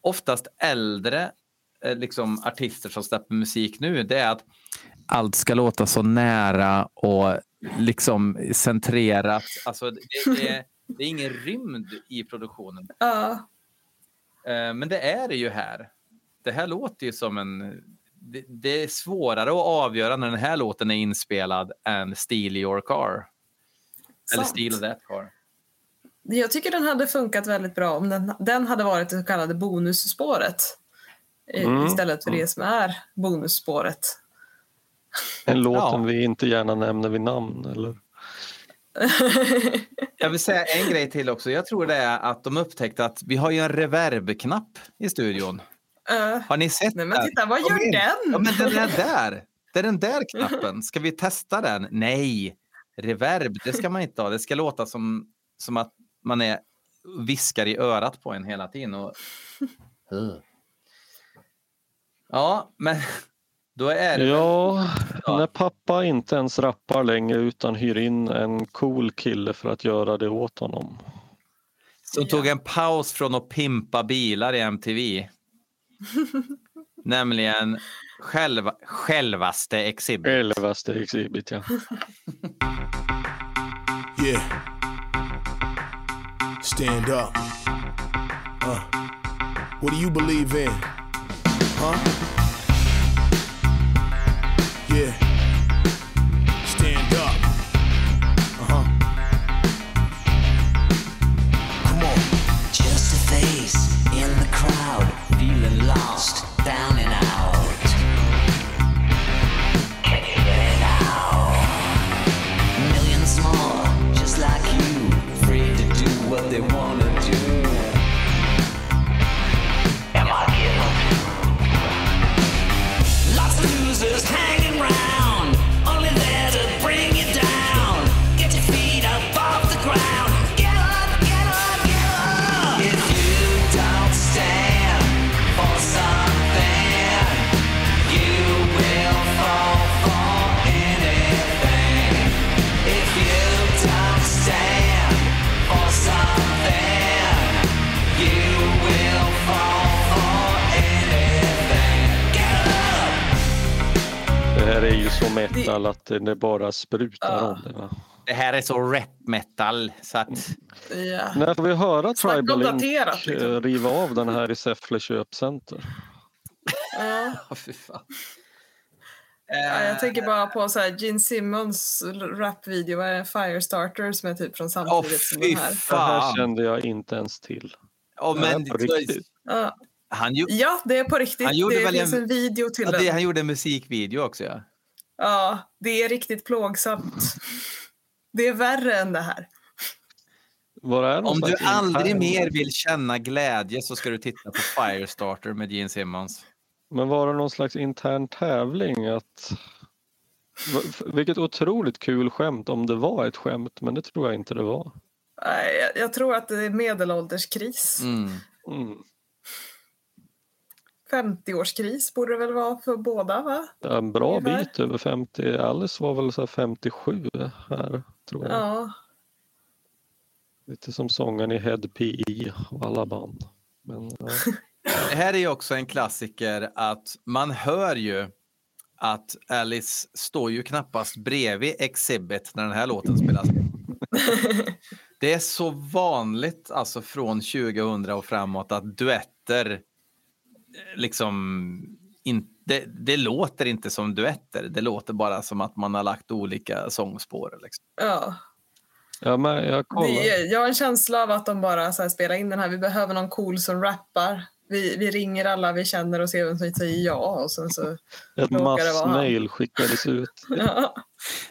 Oftast äldre eh, liksom, artister som släpper musik nu, det är att allt ska låta så nära och liksom centrerat. Alltså, det, det, är, det är ingen rymd i produktionen. Ja, Eh, Men det är det ju här. Det här låter ju som en... Det, det är svårare att avgöra när den här låten är inspelad än Steal Your Car. Eller Sant. Steal That Car. Jag tycker den hade funkat väldigt bra om den, den hade varit det så kallade bonusspåret. Mm. Istället för det som är bonusspåret. En låt Ja. som vi inte gärna nämner vid namn. Eller? Jag vill säga en grej till också. Jag tror det är att de upptäckte att vi har ju en reverb-knapp i studion. Eh, Har ni sett Nej, men den? titta, vad gör in. den? Ja, men den är där. Det är den där knappen. Ska vi testa den? Nej. Reverb, det ska man inte ha. Det ska låta som, som att man är viskar i örat på en hela tiden. Och... Ja, men då är det... Ja, Ja. när pappa inte ens rappar längre utan hyr in en cool kille för att göra det åt honom. Som tog en paus från att pimpa bilar i MTV. Nämligen själva, självaste Exhibit. Elvaste Exhibit, ja. Yeah. Stand up. Uh. What do you believe in? Huh? Yeah. Så metal att det bara sprutar Ja. om det. Va? Det här är så rap metal så att Ja. När får vi höra Tribal Inc daterat, liksom. eh, riva av den här i Säffle köpcenter? Ja. Åh, fy fan. Ja, jag tänker bara på så här Gene Simmons rapvideo, vad är det? Firestarter som är typ från samtidigt som fy den här. Det här kände jag inte ens till. Åh, men, Det är på riktigt. Ja. han, ju, ja, det är på riktigt. Han gjorde det väl finns en- en video till ja, det, den. han gjorde en musikvideo också ja. Ja, det är riktigt plågsamt. Det är värre än det här. Var är någon Om du aldrig mer vill känna glädje så ska du titta på Firestarter med Gene Simmons. Men var det någon slags intern tävling? Att... Vilket otroligt kul skämt om det var ett skämt, men det tror jag inte det var. Nej, jag, jag tror att det är medelålderskris. Mm. Mm. 50-årskris borde det väl vara för båda, va? En bra Ungefär. bit över 50. Alice var väl så här 57 här, tror jag. Ja. Lite som sången i Head PI och alla band. Men, ja. Det här är också en klassiker att man hör ju att Alice står ju knappast bredvid Exhibit när den här låten spelas. Det är så vanligt alltså från 2000 och framåt att duetter liksom inte, det låter inte som duetter. Det låter bara som att man har lagt olika sångspår. Liksom. ja. ja, men jag kollar. Det, jag har en känsla av att de bara så här spelar in den här. Vi behöver någon cool som rappar. Vi, vi ringer alla vi känner och ser vem som säger ja. Och sen så, Ett massmail skickades ut. ja.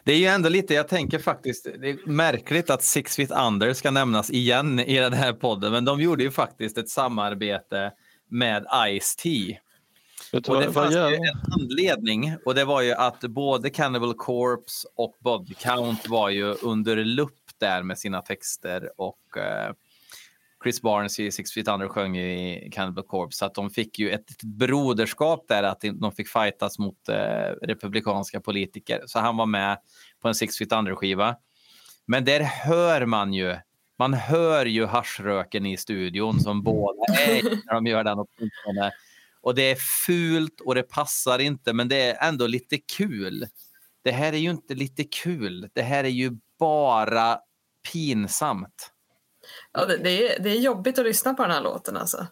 Det är ju ändå lite, jag tänker faktiskt, det är märkligt att Six Feet Under ska nämnas igen i den här podden, men de gjorde ju faktiskt ett samarbete med Ice-T. Och det fanns ju en anledning och det var ju att både Cannibal Corpse och Body Count var ju under lupp där med sina texter och eh, Chris Barnes i Six Feet Under sjöng i Cannibal Corpse så att de fick ju ett broderskap där att de fick fightas mot eh, republikanska politiker. Så han var med på en Six Feet Under skiva. Men där hör man ju man hör ju haschröken i studion som båda är när de gör den åtminstone. Och det är fult och det passar inte, men det är ändå lite kul. Det här är ju inte lite kul. Det här är ju bara pinsamt. Ja, det, det, är, det är jobbigt att lyssna på den här låten alltså.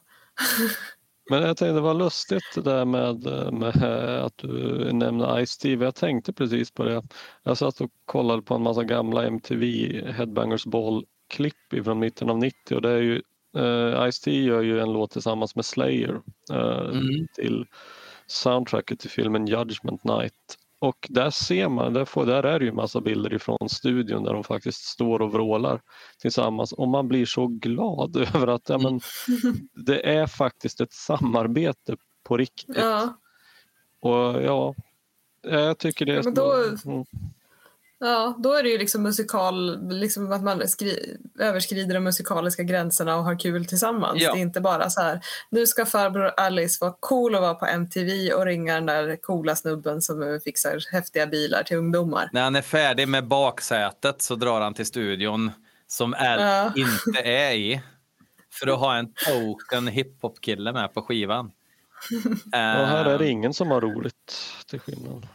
Men jag tänkte det var lustigt det där med, med att du nämnde Ice-T. Jag tänkte precis på det. Jag satt och kollade på en massa gamla MTV Headbangers Ball-klipp från mitten av 90 och det är ju uh, Ice-T gör ju en låt tillsammans med Slayer eh, Mm. till soundtracket till filmen Judgment Night. Och där ser man, där, får, där är det ju massa bilder ifrån studion där de faktiskt står och vrålar tillsammans och man blir så glad över att ja, men, det är faktiskt ett samarbete på riktigt. Ja, Och ja, jag tycker det är... Ja, men då- Mm. Ja, då är det ju liksom musikal, liksom att man skri, överskrider de musikaliska gränserna och har kul tillsammans. Ja. Det är inte bara så här, nu ska farbror Alice vara cool och vara på MTV och ringa den där coola snubben som fixar häftiga bilar till ungdomar. När han är färdig med baksätet så drar han till studion som Al Ja. inte är i. För att ha en token hiphop-kille med på skivan. Och här är det Eh, ingen som har roligt till skillnad.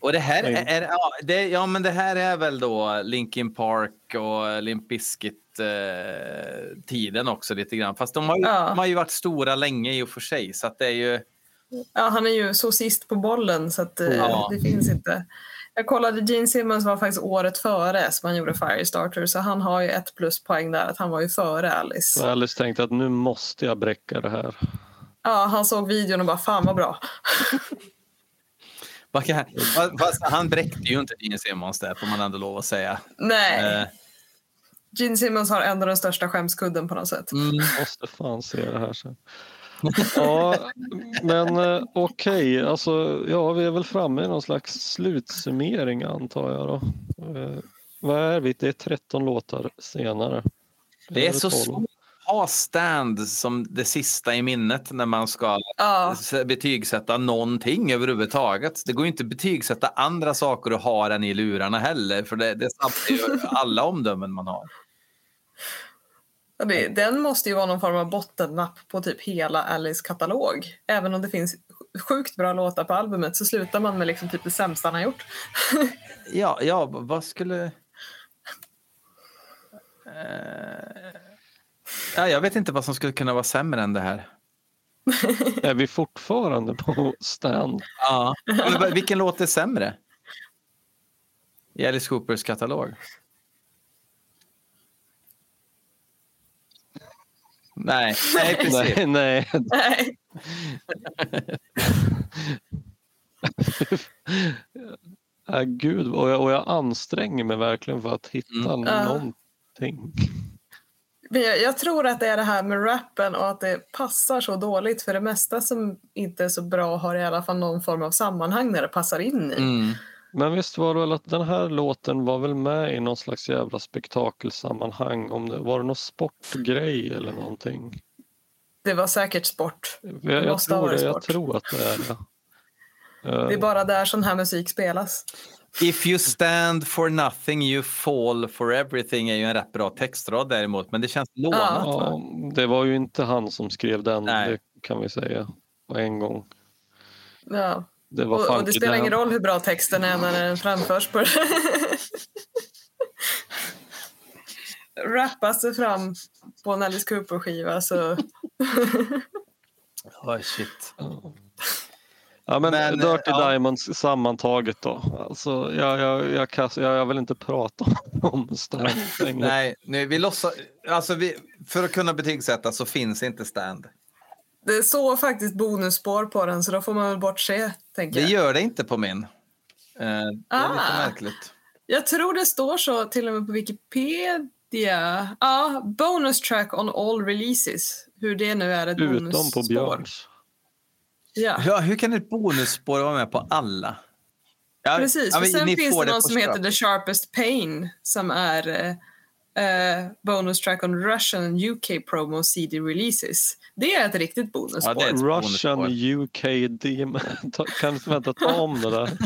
Och det här är, är ja, det, ja, men det här är väl då Linkin Park och Limp Bizkit eh, tiden också lite grann. Fast de har, ju, Ja. de har ju varit stora länge i och för sig. Så att det är ju... Ja, han är ju så sist på bollen så att eh, Ja. det finns inte. Jag kollade, Gene Simmons var faktiskt året före som han gjorde Firestarter så han har ju ett pluspoäng där att han var ju före Alice. Så Alice tänkte att nu måste jag bräcka det här. Ja, han såg videon och bara fan vad bra. Fast han bräckte ju inte Gene Simmons där får man ändå lov att säga. Nej, Eh, Gene Simmons har ändå den största skämskudden på något sätt. mm. Måste fan se det här sen. Ja, men eh, okej, alltså ja, vi är väl framme i någon slags slutsummering antar jag då. Eh, vad är vi? Det är 13 låtar senare. Det är Eller så 12. svårt ha stand som det sista i minnet när man ska Ja, betygsätta någonting överhuvudtaget. Det går ju inte att betygsätta andra saker och ha den i lurarna heller, för det, det sabbar alla omdömen man har. och det, den måste ju vara någon form av bottennapp på typ hela Alice katalog. Även om det finns sjukt bra låtar på albumet så slutar man med liksom typ det sämsta han har gjort. Ja, ja, vad skulle... Eh, Ja, jag vet inte vad som skulle kunna vara sämre än det här. Är vi fortfarande på stand? Ja. Men Vilken låt är sämre? I Alice Coopers katalog? Nej, nej precis. Nej, nej. Nej. Ja, gud, och jag, och jag anstränger mig verkligen för att hitta Mm. Någonting. Men jag, jag tror att det är det här med rappen och att det passar så dåligt för det mesta som inte är så bra har i alla fall någon form av sammanhang när det passar in i. Mm. Men visst var det väl att den här låten var väl med i någon slags jävla spektakelsammanhang? Om det, var det någon sportgrej eller någonting? Det var säkert sport. Jag, jag, ha tror, det, jag sport. tror att det är det. Det är bara där sån här musik spelas. If you stand for nothing you fall for everything är ju en rätt bra textrad däremot, men det känns lånat. va? Ja, det var ju inte han som skrev den, Nej. det kan vi säga på en gång. Ja. Det var Och, och det spelar ingen Dan. roll hur bra texten är när den framförs på Rappas det fram på en Alice Cooper-skiva så... Oj, shit. Ja, men, Men, Dirty ja. Diamonds sammantaget då. Alltså, jag, jag, jag, jag, jag vill inte prata om Stan längre. Nej, nu, vi låtsas, alltså vi, för att kunna betygsätta så finns inte stand. Det står faktiskt bonusspår på den så då får man väl bortse, tänker Det jag. gör det inte på min. Eh, det är lite Ah. märkligt. Jag tror det står så till och med på Wikipedia. Ja, bonus track on all releases. Hur det nu är ett Utom på bonusspår. Björns. Ja. Ja, hur kan ett bonusspår vara med på alla? Ja, Precis, ja, och men sen finns får det någon som heter. The Sharpest Pain som är eh, eh, bonus track on Russian and UK promo CD releases. Det är ett riktigt bonusspår. Ja, det är ett Russian bonusspår. UK DM. Kan du vänta, ta om det där.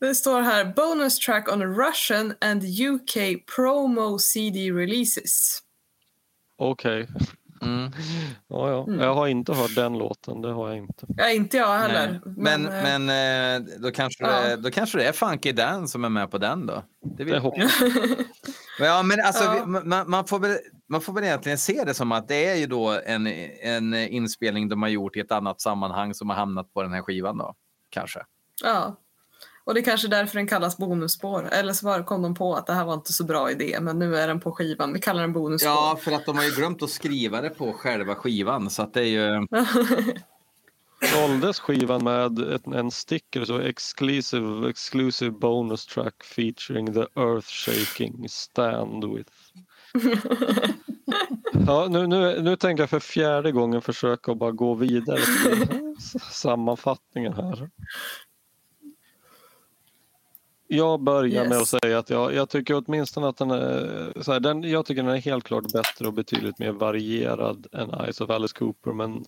Det står här bonus track on Russian and UK promo CD releases. Okej. Mm. Ja, ja. Mm. Jag har inte hört den låten, det har jag inte. Ja, inte jag heller. Nej. Men, eh, men, eh, då, kanske Ja. det, då kanske det är Funky Dan som är med på den då. Det Det hoppas Ja, men alltså, Ja. vi- man, man, får väl, man får väl egentligen se det som att det är ju då en, en inspelning de har gjort i ett annat sammanhang som har hamnat på den här skivan då. Kanske. Ja. Och det är kanske därför den kallas bonusspår. Eller så bara kom de på att det här var inte så bra idé, men nu är den på skivan. Vi kallar den bonusspår. Ja, för att de har ju glömt att skriva det på själva skivan. Så att det är ju... Såldes skivan med ett, en sticker så exclusive, exclusive bonus track featuring the earth shaking stand with. Ja, nu, nu, nu tänker jag för fjärde gången försöka bara gå vidare till sammanfattningen här. Jag börjar med att Yes. säga att jag, jag tycker åtminstone att den är, så här, den, jag tycker den är helt klart bättre och betydligt mer varierad än Eyes of Alice Cooper men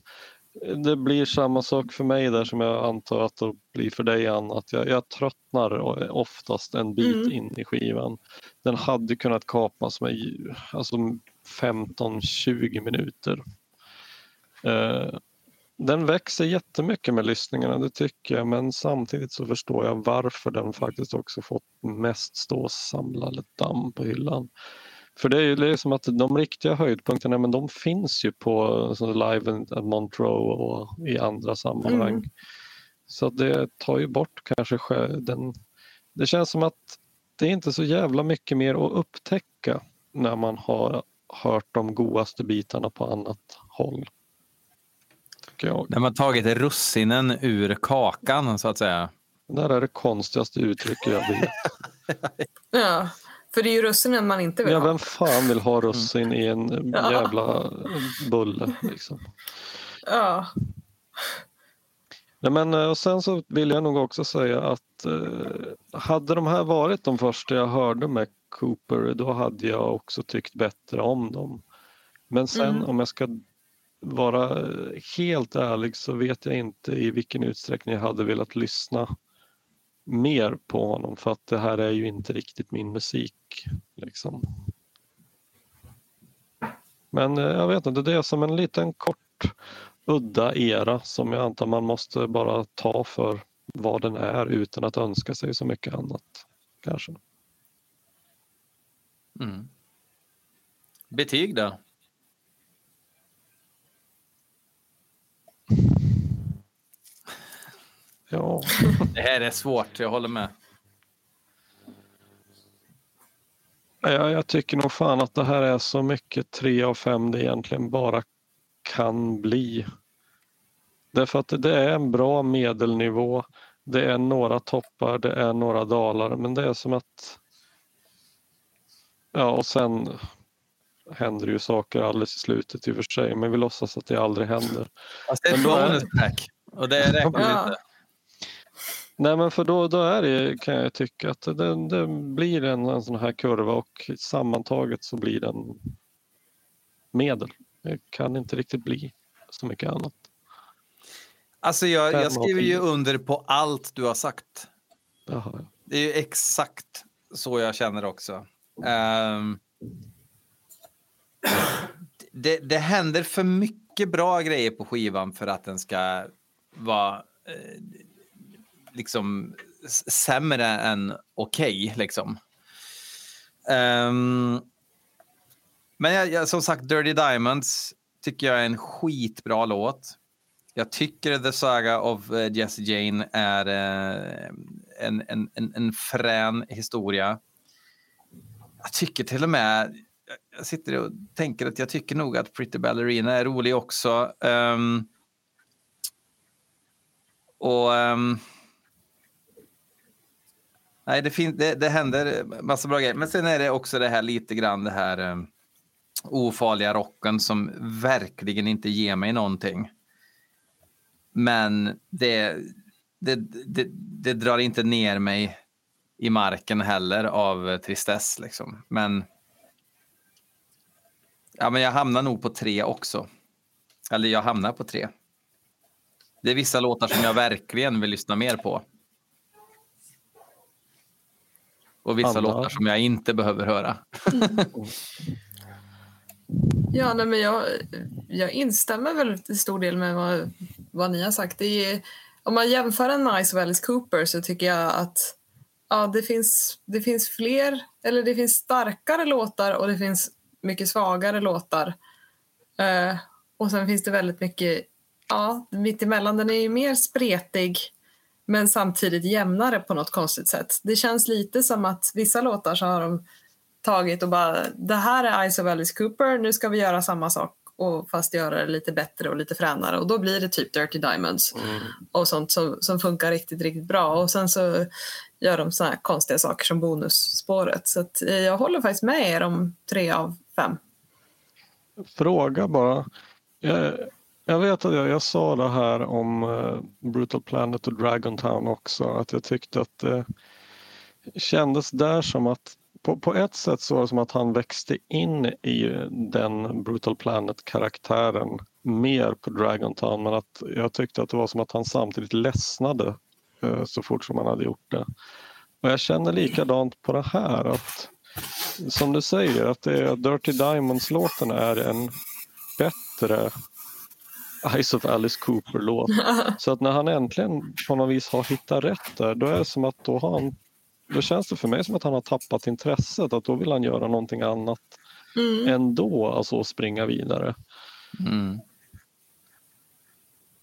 det blir samma sak för mig där som jag antar att det blir för dig Ann, att jag, jag tröttnar oftast en bit Mm. in i skivan. Den hade kunnat kapas med alltså 15-20 minuter. Eh, den växer jättemycket med lyssningarna, det tycker jag, men samtidigt så förstår jag varför den faktiskt också fått mest stå och samla lite damm på hyllan. För det är ju det är som att de riktiga höjdpunkterna, men de finns ju på live at Montreux och i andra sammanhang. Mm. Så det tar ju bort kanske den... Det känns som att det är inte så jävla mycket mer att upptäcka när man har hört de godaste bitarna på annat håll. Tycker jag. När man tagit russinen ur kakan så att säga. Det där är det konstigaste uttrycket jag vet. Ja, för det är ju russinen man inte vill Ja, ha. vem fan vill ha russin i en Ja. jävla bulle? Liksom. Ja. Nej, men, eh, och sen så vill jag nog också säga att eh, hade de här varit de första jag hörde med Cooper då hade jag också tyckt bättre om dem. Men sen Mm. om jag ska vara helt ärlig så vet jag inte i vilken utsträckning jag hade velat lyssna mer på honom för att det här är ju inte riktigt min musik. Liksom. Men eh, jag vet inte, det är som en liten kort udda era som jag antar man måste bara ta för vad den är utan att önska sig så mycket annat. Kanske. Mm. Betyg då? Ja, Det här är svårt, jag håller med. Ja, jag tycker nog fan att det här är så mycket tre av fem det egentligen bara kan bli. Därför att det är en bra medelnivå. Det är några toppar, det är några dalar, men det är som att... Ja, och sen händer ju saker alldeles i slutet i och för sig, men vi låtsas att det aldrig händer. Fast det är Men då är- bonus track. Och det räcker Ja. inte. Nej men för då, då är det kan jag tycka att det, det blir en, en sån här kurva och sammantaget så blir den medel. Det kan inte riktigt bli så mycket annat. Alltså jag, jag skriver ju under på allt du har sagt. Jaha, ja. Det är ju exakt så jag känner också. Ehm, det, det händer för mycket bra grejer på skivan för att den ska vara eh, liksom sämre än okej. liksom. um, men jag, jag, som sagt, Dirty Diamonds tycker jag är en skitbra låt. Jag tycker The Saga of eh, Jesse Jane är eh, en, en, en, en frän historia. Jag tycker till och med, jag sitter och tänker att jag tycker nog att Pretty Ballerina är rolig också. Um, och... um, nej, det, fin- det, det händer massa bra grejer. Men sen är det också det här lite grann det här um, ofarliga rocken som verkligen inte ger mig någonting. Men det, det, det, det drar inte ner mig i marken heller av eh, tristess. Liksom. Men, ja, men jag hamnar nog på tre också. Eller jag hamnar på tre. Det är vissa låtar som jag verkligen vill lyssna mer på. Och vissa Andra? låtar som jag inte behöver höra. Ja, nej, men jag, jag instämmer väl till stor del med vad, vad ni har sagt. Det är, om man jämför en Nice och Alice Cooper så tycker jag att ja, det, finns, det finns fler, eller det finns starkare låtar och det finns mycket svagare låtar. Eh, och sen finns det väldigt mycket, ja, mittemellan. Den är ju mer spretig men samtidigt jämnare på något konstigt sätt. Det känns lite som att vissa låtar så har de tagit och bara det här är Ice of Alice Cooper, nu ska vi göra samma sak och fast göra det lite bättre och lite fränare och då blir det typ Dirty Diamonds och sånt som, som funkar riktigt, riktigt bra och sen så gör de såna här konstiga saker som bonusspåret så att eh, jag håller faktiskt med er om tre av fem. Fråga bara. Jag, jag vet att jag, jag sa det här om eh, Brutal Planet och Dragon Town också, att jag tyckte att det kändes där som att på, på ett sätt så var det som att han växte in i den Brutal Planet-karaktären mer på Dragon Town men att jag tyckte att det var som att han samtidigt ledsnade eh, så fort som han hade gjort det. Och jag känner likadant på det här att som du säger att det är Dirty Diamonds-låten är en bättre Eyes of Alice Cooper-låt. Så att när han äntligen på något vis har hittat rätt där, då är det som att då har han då känns det för mig som att han har tappat intresset, att då vill han göra någonting annat Mm. ändå, alltså att springa vidare. Mm.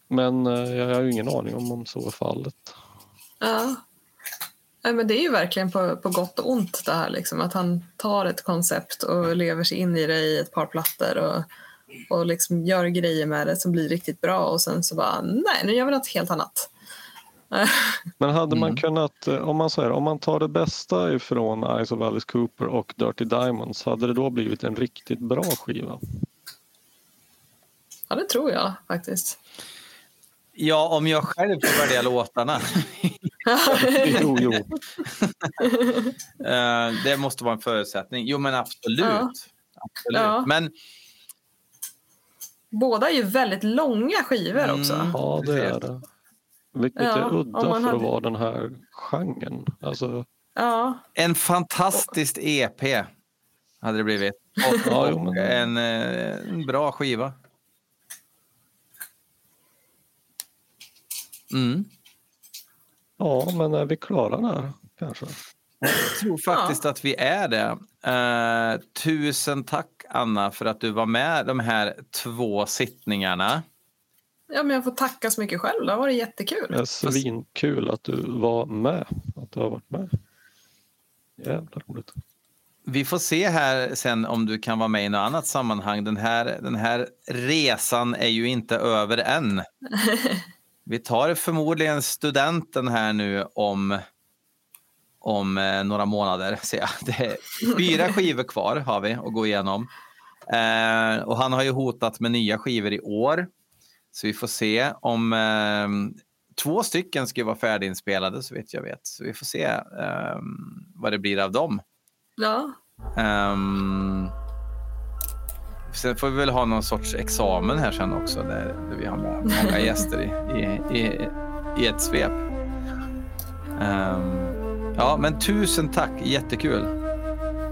Men eh, jag har ju ingen aning om om så är fallet. Ja. Nej, men det är ju verkligen på, på gott och ont det här liksom, att han tar ett koncept och lever sig in i det i ett par plattor och, och liksom gör grejer med det som blir riktigt bra och sen så bara nej, nu gör vi något helt annat. Men hade man Mm. kunnat, eh, om man säger om man tar det bästa ifrån Eyes of Alice Cooper och Dirty Diamonds, hade det då blivit en riktigt bra skiva? Ja, det tror jag faktiskt. Ja, om jag själv får välja låtarna. Jo, jo. Eh, det måste vara en förutsättning. Jo, men absolut. Ja. absolut. Ja. Men Båda är ju väldigt långa skivor Mm. också. Ja, det är det. Vilket Ja, är udda för att hade- vara den här genren. Alltså, Ja, en fantastiskt EP hade det blivit. Och, Ja, jo, och men- en, eh, en bra skiva. Mm. Ja, men är vi klara där kanske? Jag tror faktiskt att vi är det. Eh, tusen tack Anna för att du var med de här två sittningarna. Ja, men jag får tacka så mycket själv. Det har varit jättekul. Det är svinkul att du var med. Att du har varit med. Jävla roligt. Vi får se här sen om du kan vara med i något annat sammanhang. Den här, den här resan är ju inte över än. Vi tar förmodligen studenten här nu om, om eh, några månader. Ser jag. Det är fyra skivor kvar har vi att gå igenom. Eh, och han har ju hotat med nya skivor i år. Så vi får se om eh, två stycken ska vara färdiginspelade så vitt jag vet. Så vi får se eh, vad det blir av dem. Ja, Ehm, sen får vi väl ha någon sorts examen här sen också där, där vi har må- många gäster i, i, i, i ett svep. Ehm, ja, men tusen tack, jättekul.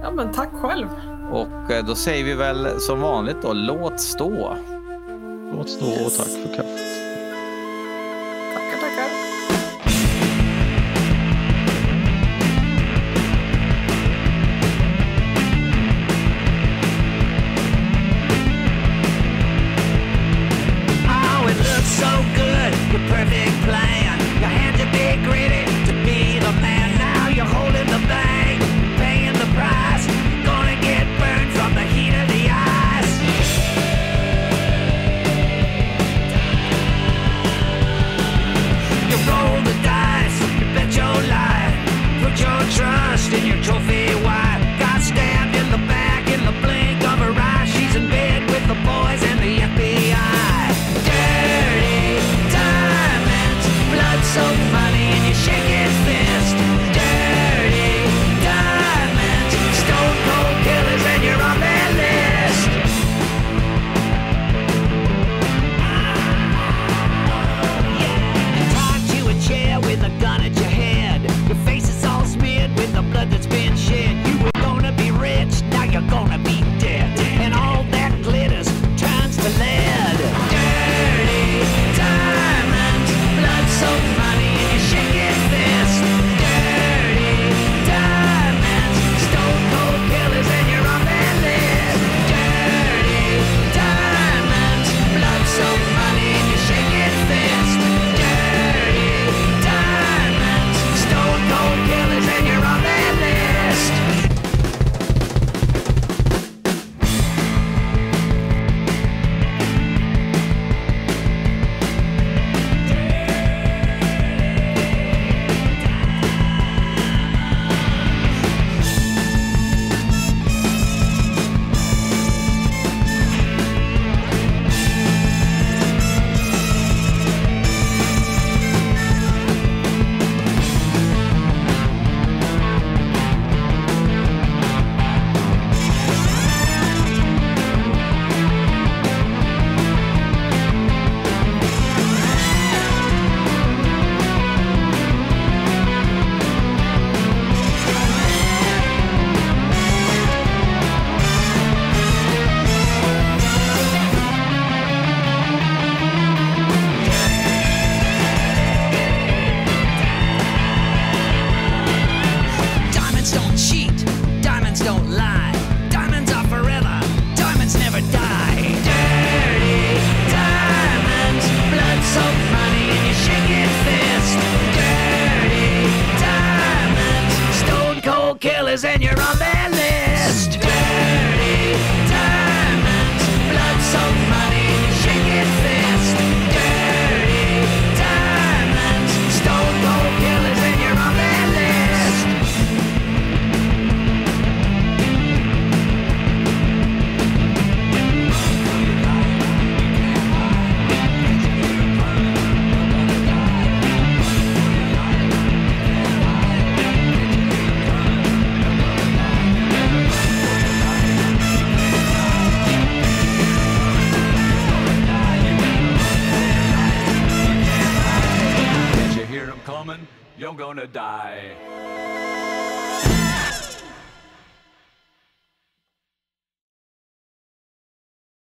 ja men tack själv. Och eh, då säger vi väl som vanligt då, låt stå. Låt stå och tack för kaffet.